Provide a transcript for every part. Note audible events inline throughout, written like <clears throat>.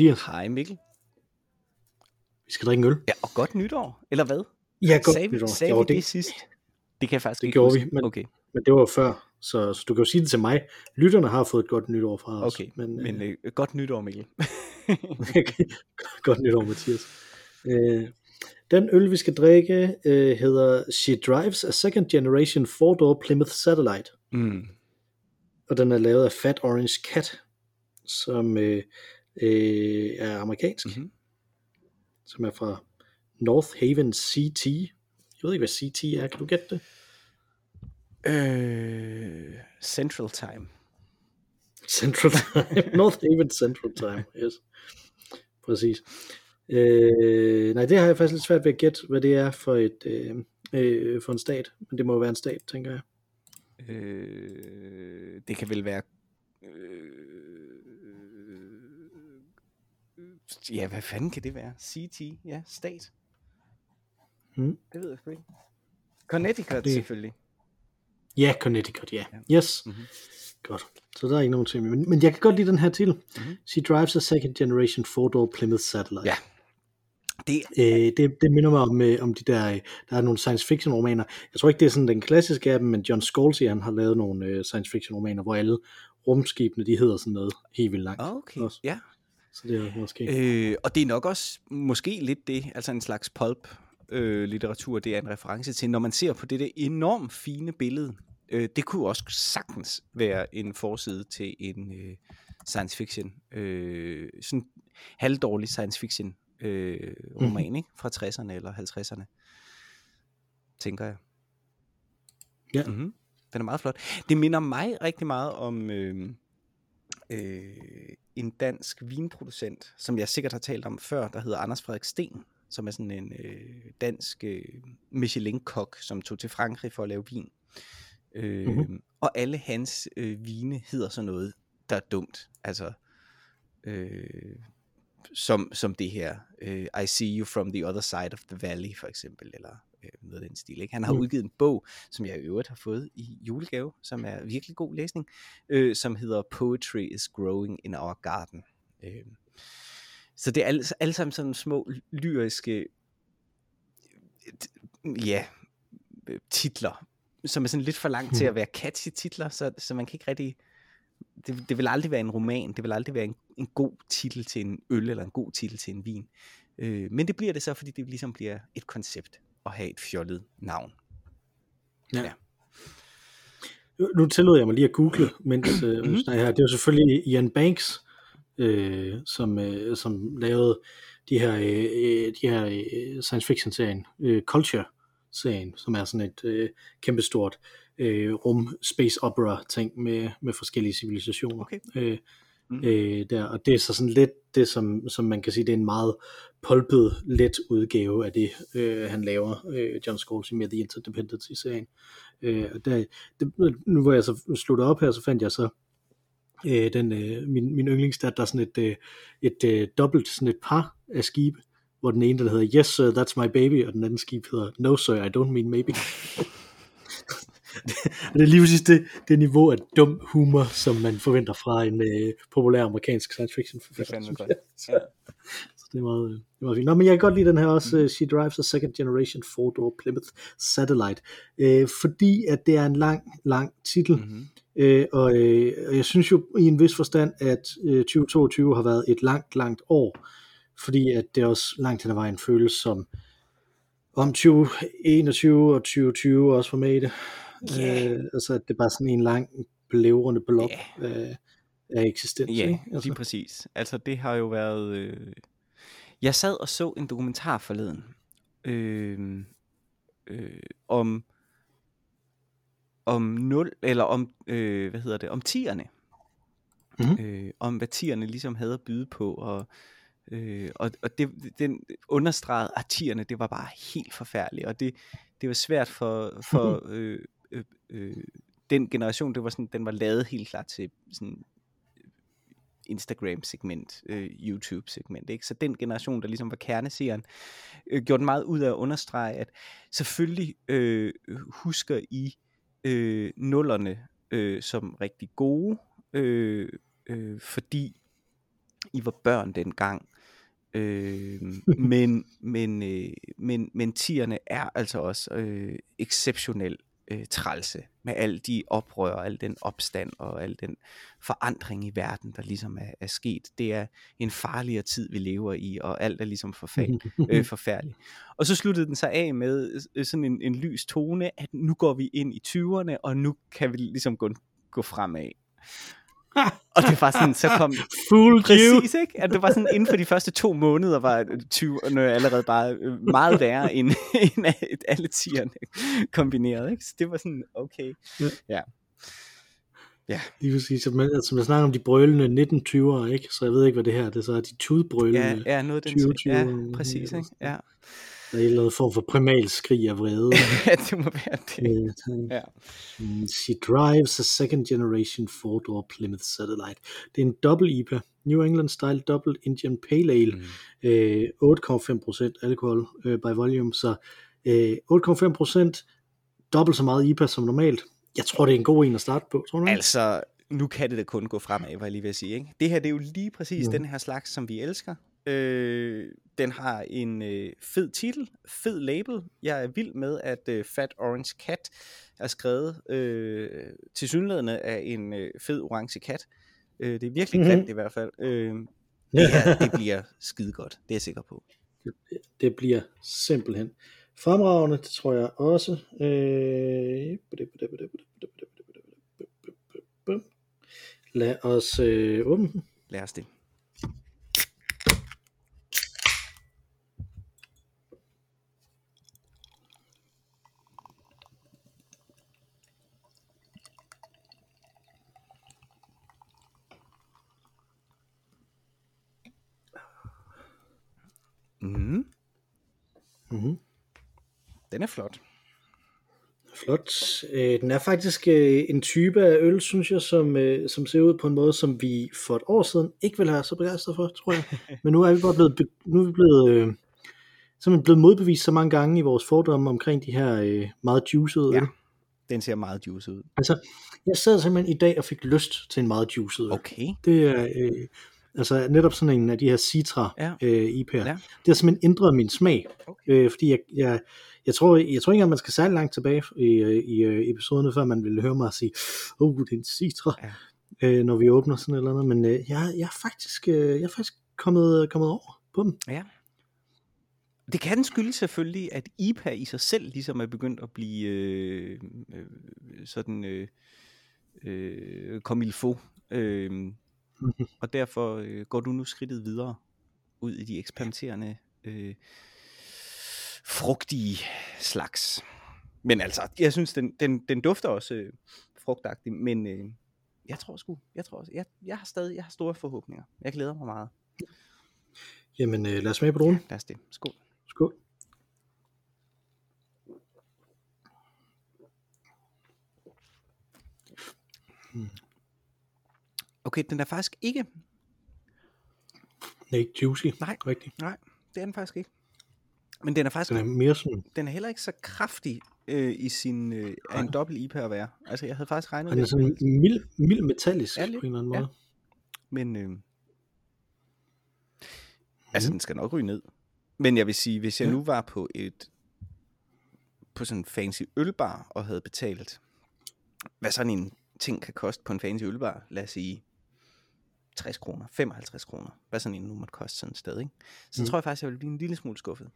Hej Mathias. Hej Mikkel. Vi skal drikke en øl. Ja, og godt nytår, eller hvad? Ja, godt sagde, nytår. Sagde jo, vi det, det sidst? Det kan jeg faktisk det ikke gjorde huske. vi, men, Okay, men det var før, så, så du kan jo sige det til mig. Lytterne har fået et godt nytår fra os. okay. Men, men øh, øh, godt nytår, Mikkel. <laughs> godt nytår, Mathias. Øh, den øl, vi skal drikke, øh, hedder She Drives a Second Generation Four-Door Plymouth Satellite. mm. Og den er lavet af Fat Orange Cat, som øh, øh, er amerikansk. Mm-hmm. Som er fra North Haven CT. Jeg ved ikke, hvad CT er. Kan du gætte det? Øh, Central Time. Central Time. <laughs> North Haven Central Time, yes. Præcis. Øh, nej, det har jeg faktisk lidt svært ved at gætte, hvad det er for et øh, øh, for en stat. Men det må være en stat, tænker jeg. Øh, det kan vel være... Øh, ja, hvad fanden kan det være? CT, ja, stat. Hmm. Det ved jeg sgu ikke. Connecticut Det- selvfølgelig. Ja, Connecticut, ja. Ja. Yes. Mhm. Godt. Så der er ikke nogen ting. Men, men jeg kan godt lide den her titel. Mhm. She drives a second generation four-door Plymouth Satellite. Ja. Det, Øh, det, det minder mig om, øh, om de der, øh, der er nogle science fiction romaner. Jeg tror ikke, det er sådan den klassiske af dem, men John Scalzi, han har lavet nogle øh, science fiction romaner, hvor alle rumskibene, de hedder sådan noget helt vildt langt. okay, Også. ja. Så det er måske... Øh, og det er nok også måske lidt det, altså en slags pulp øh, litteratur, det er en reference til, når man ser på det der enormt fine billede. Øh, det kunne også sagtens være en forside til en øh, science fiction, øh, sådan halvdårlig science fiction øh, roman, Mhm. ikke? Fra 60'erne eller 50'erne, tænker jeg. Ja. Mm-hmm. Den er meget flot. Det minder mig rigtig meget om øh, øh, en dansk vinproducent, som jeg sikkert har talt om før, der hedder Anders Frederik Sten, som er sådan en øh, dansk øh, Michelin-kok, som tog til Frankrig for at lave vin. Øh, Mhm. mm-hmm. Og alle hans øh, vine hedder sådan noget, der er dumt. Altså, øh, som, som det her, øh, I see you from the other side of the valley, for eksempel, eller øh, noget af den stil. Ikke? Han har Mm. udgivet en bog, som jeg i øvrigt har fået i julegave, som er virkelig god læsning, øh, som hedder Poetry is Growing in Our Garden. Øh, så det er alle, alle sammen sådan små lyriske øh, ja, øh, titler, som er sådan lidt for langt til at være catchy titler, så, så man kan ikke rigtig... Det, det vil aldrig være en roman, det vil aldrig være en, en god titel til en øl, eller en god titel til en vin. Øh, men det bliver det så, fordi det ligesom bliver et koncept at have et fjollet navn. Ja. Ja. Nu tillod jeg mig lige at google, mens øh, Mhm. vi snakker her. Det er jo selvfølgelig Ian Banks, øh, som, øh, som lavede de her, øh, øh, de her øh, science fiction serien, øh, Culture serien, som er sådan et øh, kæmpestort øh, rum space opera ting med, med forskellige civilisationer. Okay. Øh, Mm. øh, der, og det er så sådan lidt det, som, som man kan sige, det er en meget pulpet, let udgave af det, øh, han laver, øh, John Scalzi med The Interdependency-serien. Øh, og der, det, nu hvor jeg så slutter op her, så fandt jeg så øh, den, øh, min, min yndlingsstat, der er sådan et, øh, et øh, dobbelt, sådan et par af skibe, hvor den ene, der hedder Yes sir, that's my baby, og den anden skib hedder No sir, I don't mean maybe. <laughs> og det er lige præcis det, det niveau af dum humor, som man forventer fra en øh, populær amerikansk science fiction Det er forfatter. godt. jeg. Ja. Så det er meget, det er meget fint. Nå, men jeg kan godt lide den her også, mm. She Drives a Second Generation Four-Door Plymouth Satellite, øh, fordi at det er en lang, lang titel, mm. Mm-hmm. øh, og, øh, og jeg synes jo i en vis forstand, at øh, 2022 har været et langt, langt år, fordi at det også langt hen ad vejen føles som om 2021 og 2020 også var med i det. Ja. Øh, altså at det er bare sådan en lang blævrende blok Ja. af, af eksistens. Ja, ikke? lige præcis. Altså det har jo været... Øh... Jeg sad og så en dokumentar forleden øh... Øh... om om nul eller om øh, hvad hedder det om tierne Mhm. øh, om hvad tierne ligesom havde at byde på og øh, og, og det, den understregede at tierne det var bare helt forfærdeligt og det det var svært for for øh, øh, øh, den generation det var sådan den var lavet helt klart til sådan Instagram-segment, øh, YouTube-segment. Ikke? Så den generation, der ligesom var kerneseeren, øh, gjorde den meget ud af at understrege, at selvfølgelig øh, husker I øh, nullerne øh, som rigtig gode, øh, øh, fordi I var børn dengang. Øh, <laughs> men, men, øh, men, men tierne er altså også øh, exceptionelt øh, trælse med alle de oprør, al den opstand og al den forandring i verden, der ligesom er, er sket. Det er en farligere tid, vi lever i, og alt er ligesom forfærdeligt. <laughs> øh, forfærdeligt. Og så sluttede den sig af med øh, sådan en, en lys tone, at nu går vi ind i 20'erne, og nu kan vi ligesom gå, gå fremad. Og det var sådan, så kom... Fool Præcis, ikke? At det var sådan, inden for de første to måneder var 20'erne allerede bare øh, meget værre end, <laughs> end alle tierne kombineret, ikke? Så det var sådan, okay. Ja. ja. Ja. Lige præcis. Som jeg, altså, jeg snakker om de brølende 1920'ere, ikke? Så jeg ved ikke, hvad det her er. Det så er de tudbrølende Ja, ja, noget af den, 2020'ere. ja, præcis, ikke? Ja. Der er en eller anden form for primal skrig af vrede. <laughs> ja, det må være det. Ja. Mm, She drives a second generation four-door Plymouth Satellite. Det er en double IPA, New England Style Double Indian Pale Ale, Mm. øh, 8,5% alkohol øh, by volume, så øh, 8,5% dobbelt så meget IPA som normalt. Jeg tror, det er en god en at starte på, tror du ikke? Altså, nu kan det da kun gå fremad, var jeg lige ved at sige. Ikke? Det her, det er jo lige præcis Mhm. den her slags, som vi elsker. Øh, den har en øh, fed titel, fed label. Jeg er vild med, at øh, Fat Orange Cat er skrevet øh, til synlædende af en øh, fed orange kat. Øh, det er virkelig Mhm. grimt i hvert fald. Øh, <laughs> det, her, det bliver skide godt, det er jeg sikker på. det bliver simpelthen fremragende, det tror jeg også. Øh, Lad os øh, åbne. Lad os det. Mm, Mm-hmm. den er flot. Flot. Øh, den er faktisk øh, en type af øl, synes jeg, som, øh, som ser ud på en måde, som vi for et år siden ikke ville have så begejstret for, tror jeg. <laughs> Men nu er vi bare blevet, nu er vi blevet, øh, simpelthen blevet modbevist så mange gange i vores fordomme omkring de her øh, meget juicede Ja. øl. Den ser meget juice ud. Altså, jeg sad simpelthen i dag og fik lyst til en meget juiced øl. Okay. Det er øh, altså netop sådan en af de her Citra Ja. øh, IP'er. Ja. Det har simpelthen ændret min smag. Okay. Øh, fordi jeg, jeg, jeg, tror, jeg tror ikke engang, man skal særlig langt tilbage i, i øh, episoderne, før man vil høre mig sige, oh, det er en Citra, Ja. øh, når vi åbner sådan et eller andet. Men øh, jeg, jeg, er faktisk, øh, jeg er faktisk kommet, kommet over på dem. Ja. Det kan skyldes selvfølgelig, at IPA i sig selv ligesom er begyndt at blive øh, øh, sådan øh, øh, comme il faut. Øh. Og derfor øh, går du nu skridtet videre ud i de eksperimenterende øh, frugtige slags. Men altså, jeg synes, den, den, den dufter også øh, frugtagtigt, men øh, jeg tror sgu, jeg tror også, jeg, jeg har stadig, jeg har store forhåbninger. Jeg glæder mig meget. Jamen, øh, lad os smage på dronen. Lad os det. Skål. Skål. Okay, den er faktisk ikke Den er ikke juicy. Nej. Rigtigt. Nej, det er den faktisk ikke. Men den er faktisk Den er mere sådan, den er heller ikke så kraftig øh, i sin øh, af en dobbelt IPA at være. Altså jeg havde faktisk regnet den er sådan mild, mild metallisk Ja, på lidt. en eller anden Ja. måde. men øh, altså den skal nok ryge ned. Men jeg vil sige, hvis jeg Ja. nu var på et på sådan en fancy ølbar og havde betalt hvad sådan en ting kan koste på en fancy ølbar, lad os sige 60 kroner, 55 kroner, hvad sådan en nu måtte koste sådan et sted, ikke? Så Mm. tror jeg faktisk, jeg ville blive en lille smule skuffet.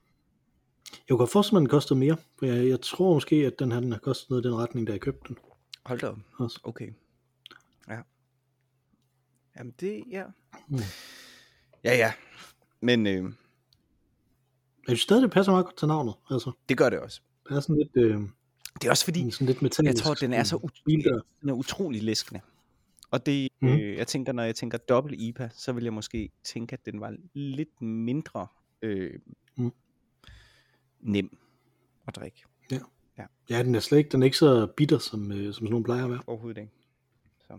Jeg kunne godt forestille mig, den kostede mere. Jeg, jeg tror måske, at den her den har kostet noget i den retning, da jeg købte den. Hold da op. Også. Okay. Ja. Jamen det, ja. Mm. Ja, ja. Men øh, Jeg synes stadig, det passer meget godt til navnet. Altså, det gør det også. det er sådan lidt, øh, Det er også fordi, sådan lidt jeg tror, den er så ut- den er utrolig læskende. Og det, Mhm. øh, jeg tænker, når jeg tænker dobbelt IPA, så vil jeg måske tænke, at den var lidt mindre øh, Mm. nem at drikke. Ja, den er slet ikke, den er ikke så bitter, som, øh, som sådan nogle plejer at være. Overhovedet ikke. Så.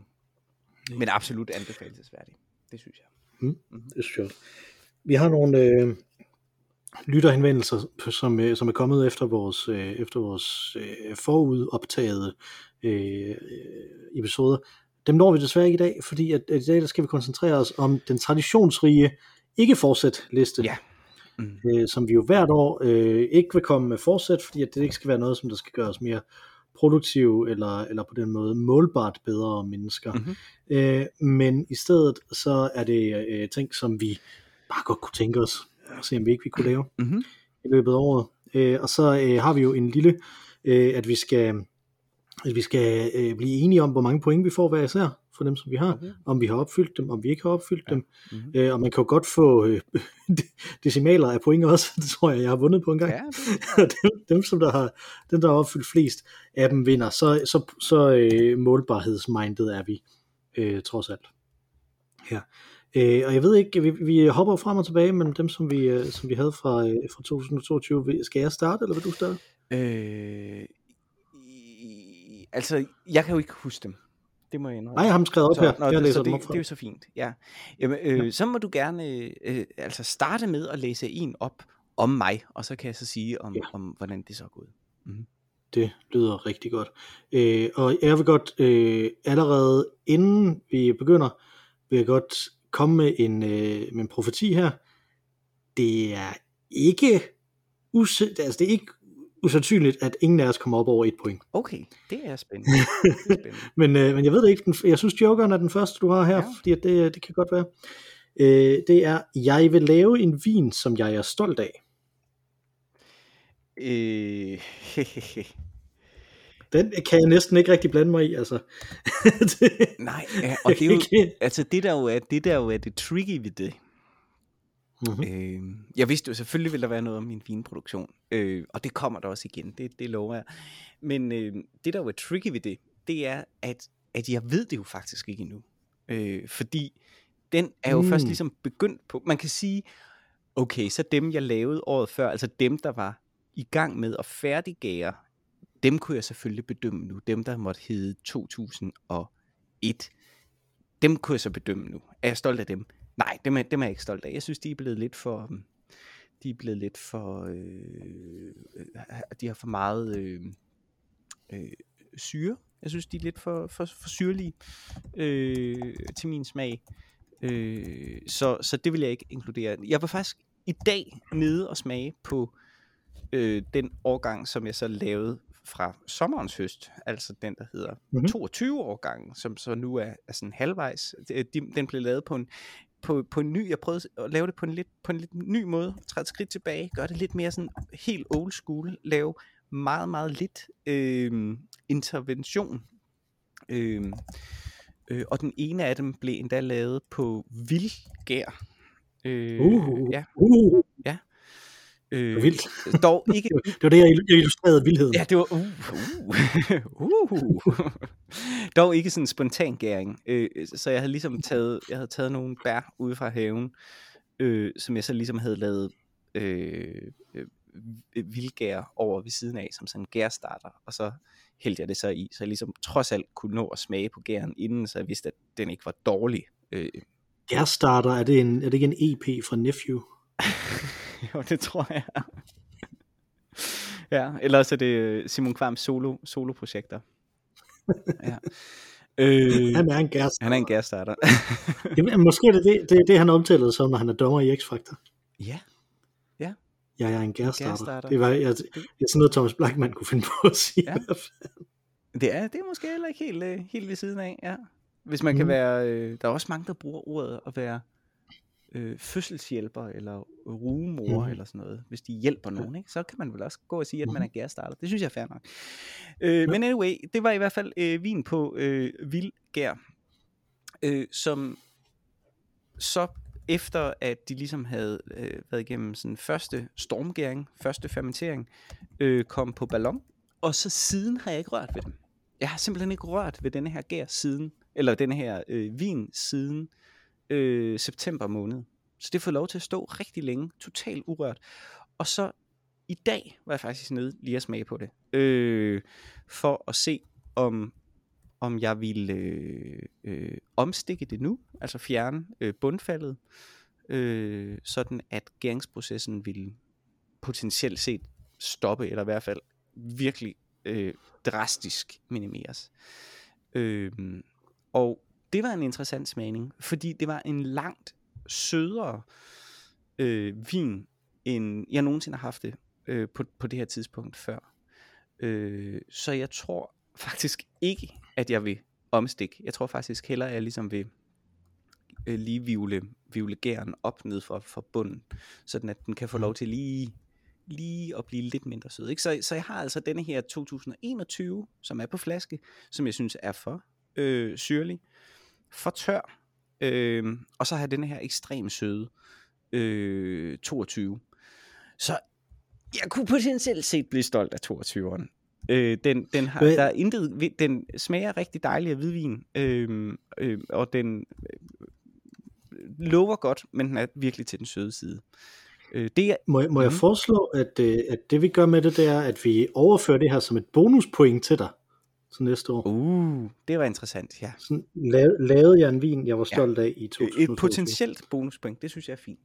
Men absolut anbefalesværdig. Det synes jeg. Det synes jeg. Vi har nogle øh, lytterhenvendelser, som, øh, som er kommet efter vores, øh, efter vores øh, forudoptagede øh, øh, episoder. Dem når vi desværre ikke i dag, fordi at, at i dag der skal vi koncentrere os om den traditionsrige ikke fortsæt liste. Ja. Mm. Øh, som vi jo hvert år øh, ikke vil komme med fortsæt, fordi at det ikke skal være noget, som der skal gøre os mere produktive eller, eller på den måde målbart bedre mennesker. Mm-hmm. Øh, men i stedet så er det øh, ting, som vi bare godt kunne tænke os at se, om vi ikke vi kunne lave mm-hmm. i løbet af året. Øh, og så øh, har vi jo en lille, øh, at vi skal, at vi skal øh, blive enige om, hvor mange point vi får hver især for dem, som vi har, okay. om vi har opfyldt dem, om vi ikke har opfyldt ja. dem. Mm-hmm. Øh, og man kan jo godt få øh, <laughs> decimaler af point også, <laughs> det tror jeg, jeg har vundet på en gang. Ja. <laughs> dem, dem, som der har, dem, der har opfyldt flest af dem, vinder. Så, så, så øh, målbarhedsmindet er vi, øh, trods alt. Ja. Øh, og jeg ved ikke, vi, vi hopper frem og tilbage mellem dem, som vi, øh, som vi havde fra, øh, fra 2022. Skal jeg starte, eller vil du starte? Øh, altså, jeg kan jo ikke huske dem. Det må jeg indrømme. Nej, jeg har dem skrevet op så, her. Nå, jeg læser så det, dem op det er jo så fint. Ja. Jamen, øh, ja. Så må du gerne øh, altså starte med at læse en op om mig, og så kan jeg så sige, om, ja. om hvordan det så er gået. Mm. Det lyder rigtig godt. Øh, og jeg vil godt øh, allerede inden vi begynder, vil jeg godt komme med en, øh, med en profeti her. Det er ikke us- altså det er ikke usandsynligt, at ingen af os kommer op over et point. Okay, det er spændende. <laughs> Det er spændende. men, øh, men jeg ved det ikke, den, jeg synes Jokeren er den første, du har her, ja. fordi det, det kan godt være. Øh, det er, jeg vil lave en vin, som jeg er stolt af. Øh, <laughs> den kan jeg næsten ikke rigtig blande mig i, altså. <laughs> det, Nej, ja, og det er jo, altså det der jo er, det der jo er det tricky ved det, Mm-hmm. Øh, jeg vidste jo selvfølgelig, ville der være noget om min vinproduktion, øh, og det kommer der også igen, det, det lover jeg. Men øh, det, der jo er tricky ved det, det er, at, at jeg ved det jo faktisk ikke endnu. Øh, fordi den er jo mm. først ligesom begyndt på, man kan sige, okay, så dem, jeg lavede året før, altså dem, der var i gang med at færdiggære, dem kunne jeg selvfølgelig bedømme nu. Dem, der måtte hedde 2001, dem kunne jeg så bedømme nu. Er jeg stolt af dem? Nej, dem er, dem er jeg ikke stolt af. Jeg synes, de er blevet lidt for... Um, de er blevet lidt for... Øh, de har for meget øh, øh, syre. Jeg synes, de er lidt for, for, for syrlige øh, til min smag. Øh, så, så det vil jeg ikke inkludere. Jeg var faktisk i dag nede og smage på øh, den årgang, som jeg så lavede fra sommerens høst, altså den, der hedder mm-hmm. 22 årgang, som så nu er, er sådan halvvejs. De, den blev lavet på en på, på en ny, jeg prøvede at lave det på en lidt, på en lidt ny måde, træde et skridt tilbage, gøre det lidt mere sådan helt old school, lave meget, meget lidt øh, intervention. Øh, øh, og den ene af dem blev endda lavet på vildgær. Øh, uh, ja. Uh. ja. Øh, vildt. Dog <laughs> ikke... det var det, jeg illustrerede vildheden. Ja, det var... Uh, uh, uh. <laughs> dog ikke sådan en spontan gæring. Øh, så jeg havde ligesom taget, jeg havde taget nogle bær ude fra haven, øh, som jeg så ligesom havde lavet øh, øh, vildgær over ved siden af, som sådan en gærstarter, og så hældte jeg det så i, så jeg ligesom trods alt kunne nå at smage på gæren inden, så jeg vidste, at den ikke var dårlig. Øh. Gærstarter, er det, en, er det ikke en EP fra Nephew? <laughs> jo, det tror jeg. ja, ellers er det Simon Kvams solo, solo-projekter. Ja. Øh, han er en gærstarter. Han er en gærstarter. <laughs> Jamen, måske er det det, det, det han omtaler som, når han er dommer i X-Factor. Ja. Ja. Ja, jeg er en gærstarter. Det var jeg, jeg, jeg, sådan noget, Thomas Blackman kunne finde på at sige. Ja. Det er, det er måske heller ikke helt, øh, helt ved siden af, ja. Hvis man mm. kan være, øh, der er også mange, der bruger ordet at være øh, fødselshjælper eller rugemor mm. eller sådan noget, hvis de hjælper nogen, ikke? så kan man vel også gå og sige, at man er mhm. gærstarter. Det synes jeg er fair nok. Øh. Men anyway, det var i hvert fald øh, vin på øh, vildgær, øh, som så efter at de ligesom havde øh, været igennem sådan første stormgæring, første fermentering, øh, kom på ballon, og så siden har jeg ikke rørt ved dem. Jeg har simpelthen ikke rørt ved denne her gær siden, eller denne her øh, vin siden øh, september måned. Så det får lov til at stå rigtig længe, totalt urørt. Og så i dag var jeg faktisk nede lige at smage på det, øh, for at se om om jeg ville øh, øh, omstikke det nu, altså fjerne øh, bundfaldet, øh, sådan at gæringsprocessen ville potentielt set stoppe, eller i hvert fald virkelig øh, drastisk minimeres. Øh, og det var en interessant smagning, fordi det var en langt sødere øh, vin, end jeg nogensinde har haft det øh, på, på det her tidspunkt før. Øh, så jeg tror faktisk ikke, at jeg vil omstikke. Jeg tror faktisk heller, at jeg ligesom vil øh, lige vivle, vivle gæren op ned for, for bunden, sådan at den kan få lov til lige, lige at blive lidt mindre sød. Ikke? Så, så jeg har altså denne her 2021, som er på flaske, som jeg synes er for øh, syrlig, for tør, øh, og så har jeg denne her ekstremt søde øh, 22. Så jeg kunne potentielt set blive stolt af 22'eren. Øh, den, den, har, der er intet, den smager rigtig dejligt af hvidvin, øh, øh, og den øh, lover godt, men den er virkelig til den søde side. Øh, det er, Må, jeg- må jeg Mhm. foreslå, at, øh, at det vi gør med det, det er, at vi overfører det her som et bonuspoint til dig til næste år. uh, det var interessant, ja. Sådan la- lavede jeg en vin, jeg var Ja. stolt af i Et 2022. potentielt bonuspoint, det synes jeg er fint.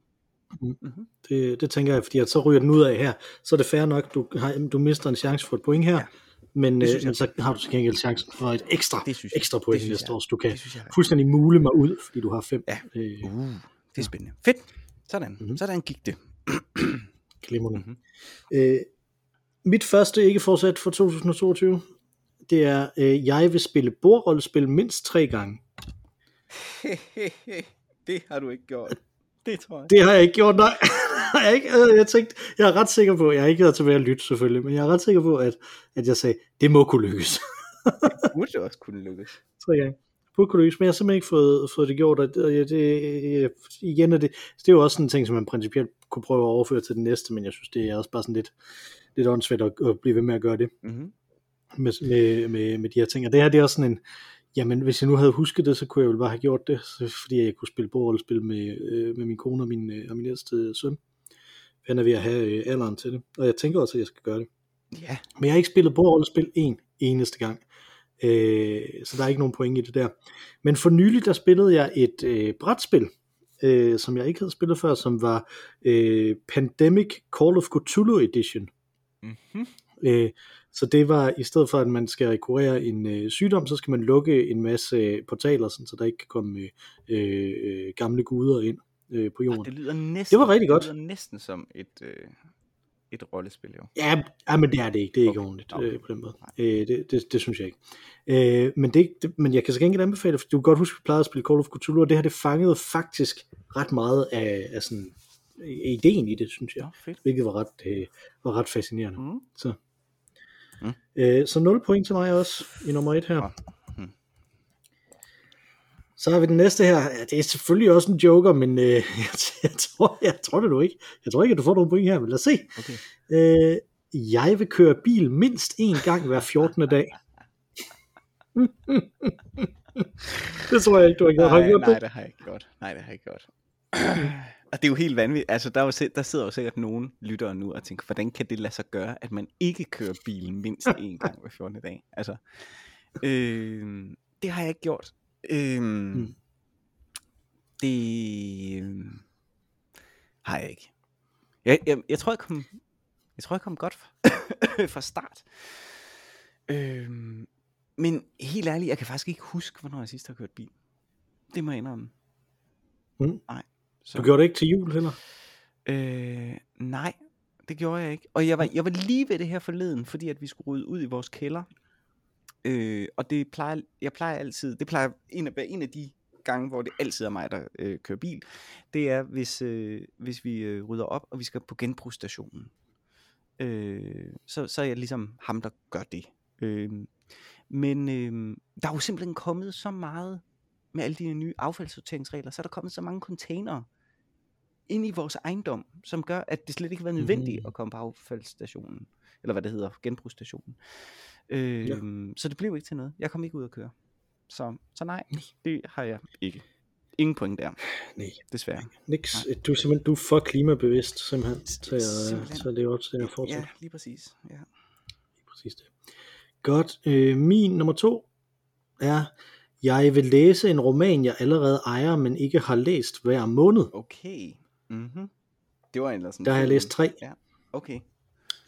Det, det tænker jeg, fordi at så ryger den ud af her. Så er det fair nok, du, har, du mister en chance for et point her, Ja. ja. men, øh, men så har du til gengæld chancen for et ekstra, Det synes jeg. ekstra point næste jeg. år, så du kan fuldstændig mule mig ud, fordi du har fem Ja. øh, Uh, det er spændende. Fedt. Sådan. Mhm. Sådan gik det. glimrende. Mhm. Øh, mit første ikke forsat for 2022, det er, øh, jeg vil spille bordrollespil mindst tre gange. <laughs> det har du ikke gjort. Det tror jeg. Det har jeg ikke gjort, nej. <laughs> jeg, ikke, øh, jeg, tænkte, jeg er ret sikker på, jeg har ikke været tilbage at lytte selvfølgelig, men jeg er ret sikker på, at, at jeg sagde, det må kunne lykkes. <laughs> burde det også kunne lykkes. tre gange. Burde kunne lykkes, men jeg har simpelthen ikke fået, fået det gjort, og det, det, igen er det, det er jo også sådan en ting, som man principielt kunne prøve at overføre til den næste, men jeg synes, det er også bare sådan lidt, lidt åndssvagt at, at blive ved med at gøre det. Mm-hmm. Med, med, med, med de her ting. Og det her det er også sådan en, jamen hvis jeg nu havde husket det, så kunne jeg vel bare have gjort det, fordi jeg kunne spille bordrollespil med, øh, med min kone og min, øh, og min ældste søn. Han er ved at have øh, alderen til det, og jeg tænker også, at jeg skal gøre det. Ja. Men jeg har ikke spillet bordrollespil en eneste gang, øh, så der er ikke nogen point i det der. Men for nylig, der spillede jeg et øh, brætspil, øh, som jeg ikke havde spillet før, som var øh, Pandemic Call of Cthulhu Edition. Mm-hmm. Øh, så det var, i stedet for at man skal kurere en øh, sygdom, så skal man lukke en masse øh, portaler, sådan, så der ikke kan komme øh, øh, gamle guder ind øh, på jorden. Det lyder næsten, Det var rigtig godt. Det lyder næsten som et, øh, et rollespil, jo. Ja, ja, men det er det ikke. Det er ikke Okay. ordentligt Okay. øh, på den måde. Øh, det, det, det synes jeg ikke. Øh, men, det, det, men jeg kan så gengæld anbefale, for du kan godt huske, at vi plejede at spille Call of Cthulhu, og det her det fangede faktisk ret meget af, af sådan, ideen i det, synes jeg. Nå, fedt. Hvilket var ret, øh, var ret fascinerende. Mm. Så. Mm. Øh, så 0 point til mig også i nummer 1 her. Mm. Så har vi den næste her. Ja, det er selvfølgelig også en joker, men øh, <laughs> jeg, jeg, tror, jeg tror det du ikke. Jeg tror ikke, at du får nogen point her, men lad os se. Okay. Øh, jeg vil køre bil mindst én gang hver 14. dag. <laughs> det tror jeg ikke, du har gjort. Nej, nej, det har jeg ikke gjort. Nej, det har jeg ikke gjort. <clears throat> og det er jo helt vanvittigt. Altså, der, er jo, si- der sidder jo sikkert nogen lyttere nu og tænker, hvordan kan det lade sig gøre, at man ikke kører bilen mindst <laughs> én gang hver 14. dag? Altså, øh, det har jeg ikke gjort. Øh, Mm. Det øh, har jeg ikke. Jeg, jeg, jeg tror, jeg kom, jeg tror, jeg kom godt fra, <coughs> fra start. Øh, men helt ærligt, jeg kan faktisk ikke huske, hvornår jeg sidst har kørt bil. Det må jeg indrømme. Mm. Nej. Så, Du gjorde det ikke til jul heller? øh, nej, det gjorde jeg ikke. Og jeg var, jeg var lige ved det her forleden, fordi at vi skulle rydde ud i vores kælder. Øh, og det plejer, jeg plejer altid, det plejer en af, en af de gange, hvor det altid er mig, der øh, kører bil, det er, hvis, øh, hvis vi øh, rydder op, og vi skal på genbrugsstationen. Øh, så, så er jeg ligesom ham, der gør det. Øh, men øh, der er jo simpelthen kommet så meget med alle de nye affaldssorteringsregler, så er der kommet så mange containere ind i vores ejendom, som gør, at det slet ikke været nødvendigt Mhm. at komme på affaldsstationen, eller hvad det hedder, genbrugsstationen. Øh, ja. Så det blev ikke til noget. Jeg kom ikke ud at køre. Så, så nej, det har jeg ikke. Ingen point der, Nej, desværre. niks. Du er simpelthen du er for klimabevidst, simpelthen, til at, Simpelthen. til at leve op til det her fortsæt. Ja, lige præcis. Ja. præcis det. Godt. Øh, min nummer to er, jeg vil læse en roman, jeg allerede ejer, men ikke har læst hver måned. Okay. Mm-hmm. Det var ellers sådan Der har jeg læst tre. Ja, okay.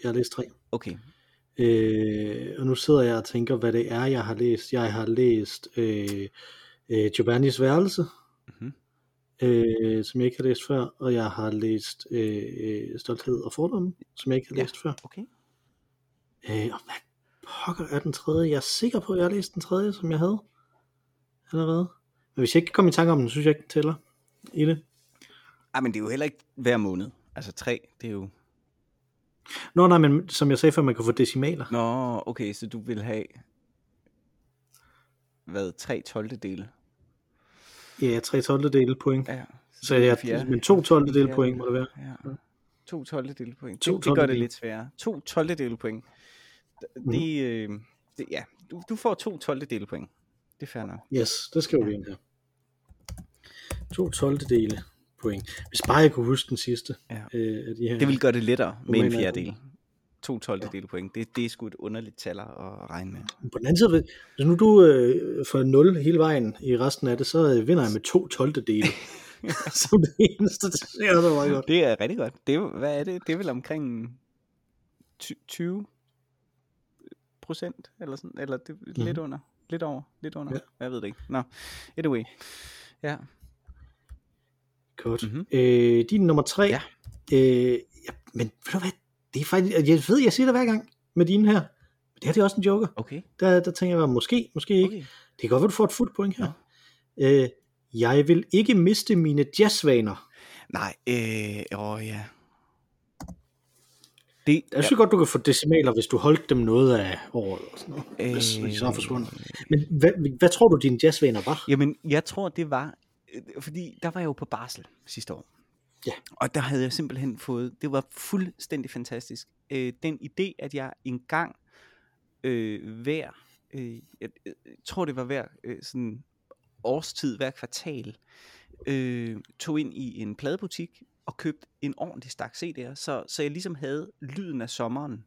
Jeg har læst tre. Okay. Øh, og nu sidder jeg og tænker, hvad det er, jeg har læst. Jeg har læst øh, øh, Giovannis værelse, Mhm. øh, som jeg ikke har læst før, og jeg har læst øh, øh, Stolthed og Fordomme, som jeg ikke har Ja. læst før. Okay. Øh, og hvad pokker er den tredje? Jeg er sikker på, at jeg har læst den tredje, som jeg havde allerede. Men hvis jeg ikke kan komme i tanke om den, synes jeg ikke, den tæller i det. Ej, men det er jo heller ikke hver måned. Altså tre, det er jo... Nå nej, men som jeg sagde før, man kan få decimaler. Nå, okay, så du vil have... Hvad? Tre 12. dele? Ja, 3 12 dele point. Ja. Så er jeg, fjerde- men to 12 dele fjerde point må det være. Ja. To 12. dele point. To Det, det gør det 12. lidt sværere. To 12. dele point. Det, øh, det, ja, du, du får to 12. dele point. Det er fair nok. Yes, det skriver vi ind her. To 12 dele point. Hvis bare jeg kunne huske den sidste Ja. øh, af de her. Det vil gøre det lettere med en fjerdedel. To 12. dele point. Det, det er sgu et underligt tal at regne med. På den anden side, hvis nu du øh, får 0 hele vejen i resten af det, så øh, vinder jeg med to 12 dele. <laughs> Som det eneste, det ser det meget godt. Det er rigtig godt. Det er, hvad er det? Det er vel omkring ty- 20 procent, eller sådan, eller det, mm. lidt under, lidt over, lidt under, Ja. ja. jeg ved det ikke. Nå, anyway. Ja, Godt. Mhm. Mm-hmm. Øh, din nummer tre. Ja. Øh, ja, men ved du hvad, det er faktisk, jeg ved, jeg siger det hver gang med dine her. Men det her det er også en joker. okay. Der, der tænker jeg, måske, måske ikke. okay. Det kan godt være, du får et fuldt point her. Øh, jeg vil ikke miste mine jazzvaner. Nej, øh, åh ja. Det, Jeg synes godt, du kan få decimaler, hvis du holdt dem noget af året og sådan noget. Hvis de så er forsvundet. Men hvad, hvad tror du, dine jazzvaner var? Jamen, jeg tror, det var, øh, fordi der var jeg jo på barsel sidste år. Ja. Og der havde jeg simpelthen fået, det var fuldstændig fantastisk, øh, den idé, at jeg engang øh, hver, øh, jeg tror det var hver øh, sådan årstid, hver kvartal, øh, tog ind i en pladebutik og købte en ordentlig stak CD'er, så, så jeg ligesom havde lyden af sommeren,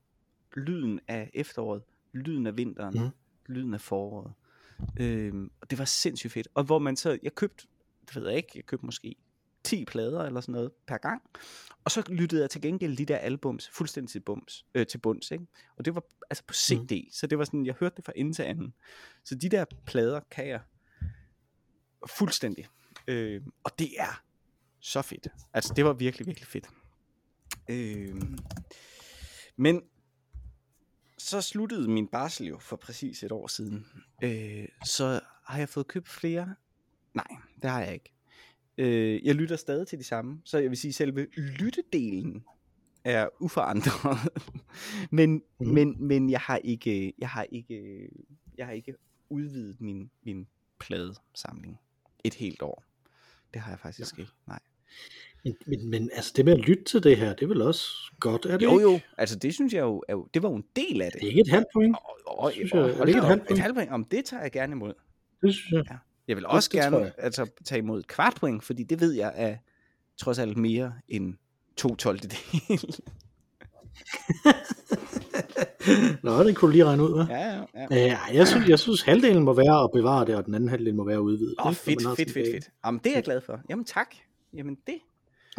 lyden af efteråret, lyden af vinteren, mm. lyden af foråret. Øhm, og det var sindssygt fedt. Og hvor man så, jeg købte, det ved jeg ikke, jeg købte måske 10 plader eller sådan noget per gang. Og så lyttede jeg til gengæld de der albums fuldstændig til, bums, øh, til bunds. Ikke? Og det var altså på CD, mm. så det var sådan, jeg hørte det fra ende til anden. Så de der plader kan jeg fuldstændig. Øh, og det er så fedt. Altså det var virkelig, virkelig fedt. Øh, men så sluttede min barsel jo for præcis et år siden. Øh, så har jeg fået købt flere? Nej, det har jeg ikke. Øh, jeg lytter stadig til de samme, så jeg vil sige, selve lyttedelen er uforandret. <laughs> men, mm. men, men jeg har ikke, jeg har ikke, jeg har ikke udvidet min, min pladesamling et helt år. Det har jeg faktisk ikke, nej. Men, men, men altså det med at lytte til det her, det er vel også godt, er det Jo ikke? jo, altså det synes jeg jo, er jo det var jo en del af det. Det er ikke et halvt point. Og, og, synes og, jeg- er hold det ikke et halvt point? et halvt point, om det tager jeg gerne imod. Det synes jeg. Jeg vil også det gerne jeg. altså, tage imod et kvart point, fordi det ved jeg er trods alt mere end to 12. del. <laughs> Nå, det kunne du lige regne ud, hva'? ja, ja, ja. Øh, jeg, synes, jeg synes, halvdelen må være at bevare det, og den anden halvdel må være udvidet. Åh, oh, fedt, fedt, sådan fedt, fedt. Jamen, det er jeg glad for. Jamen, tak. Jamen, det.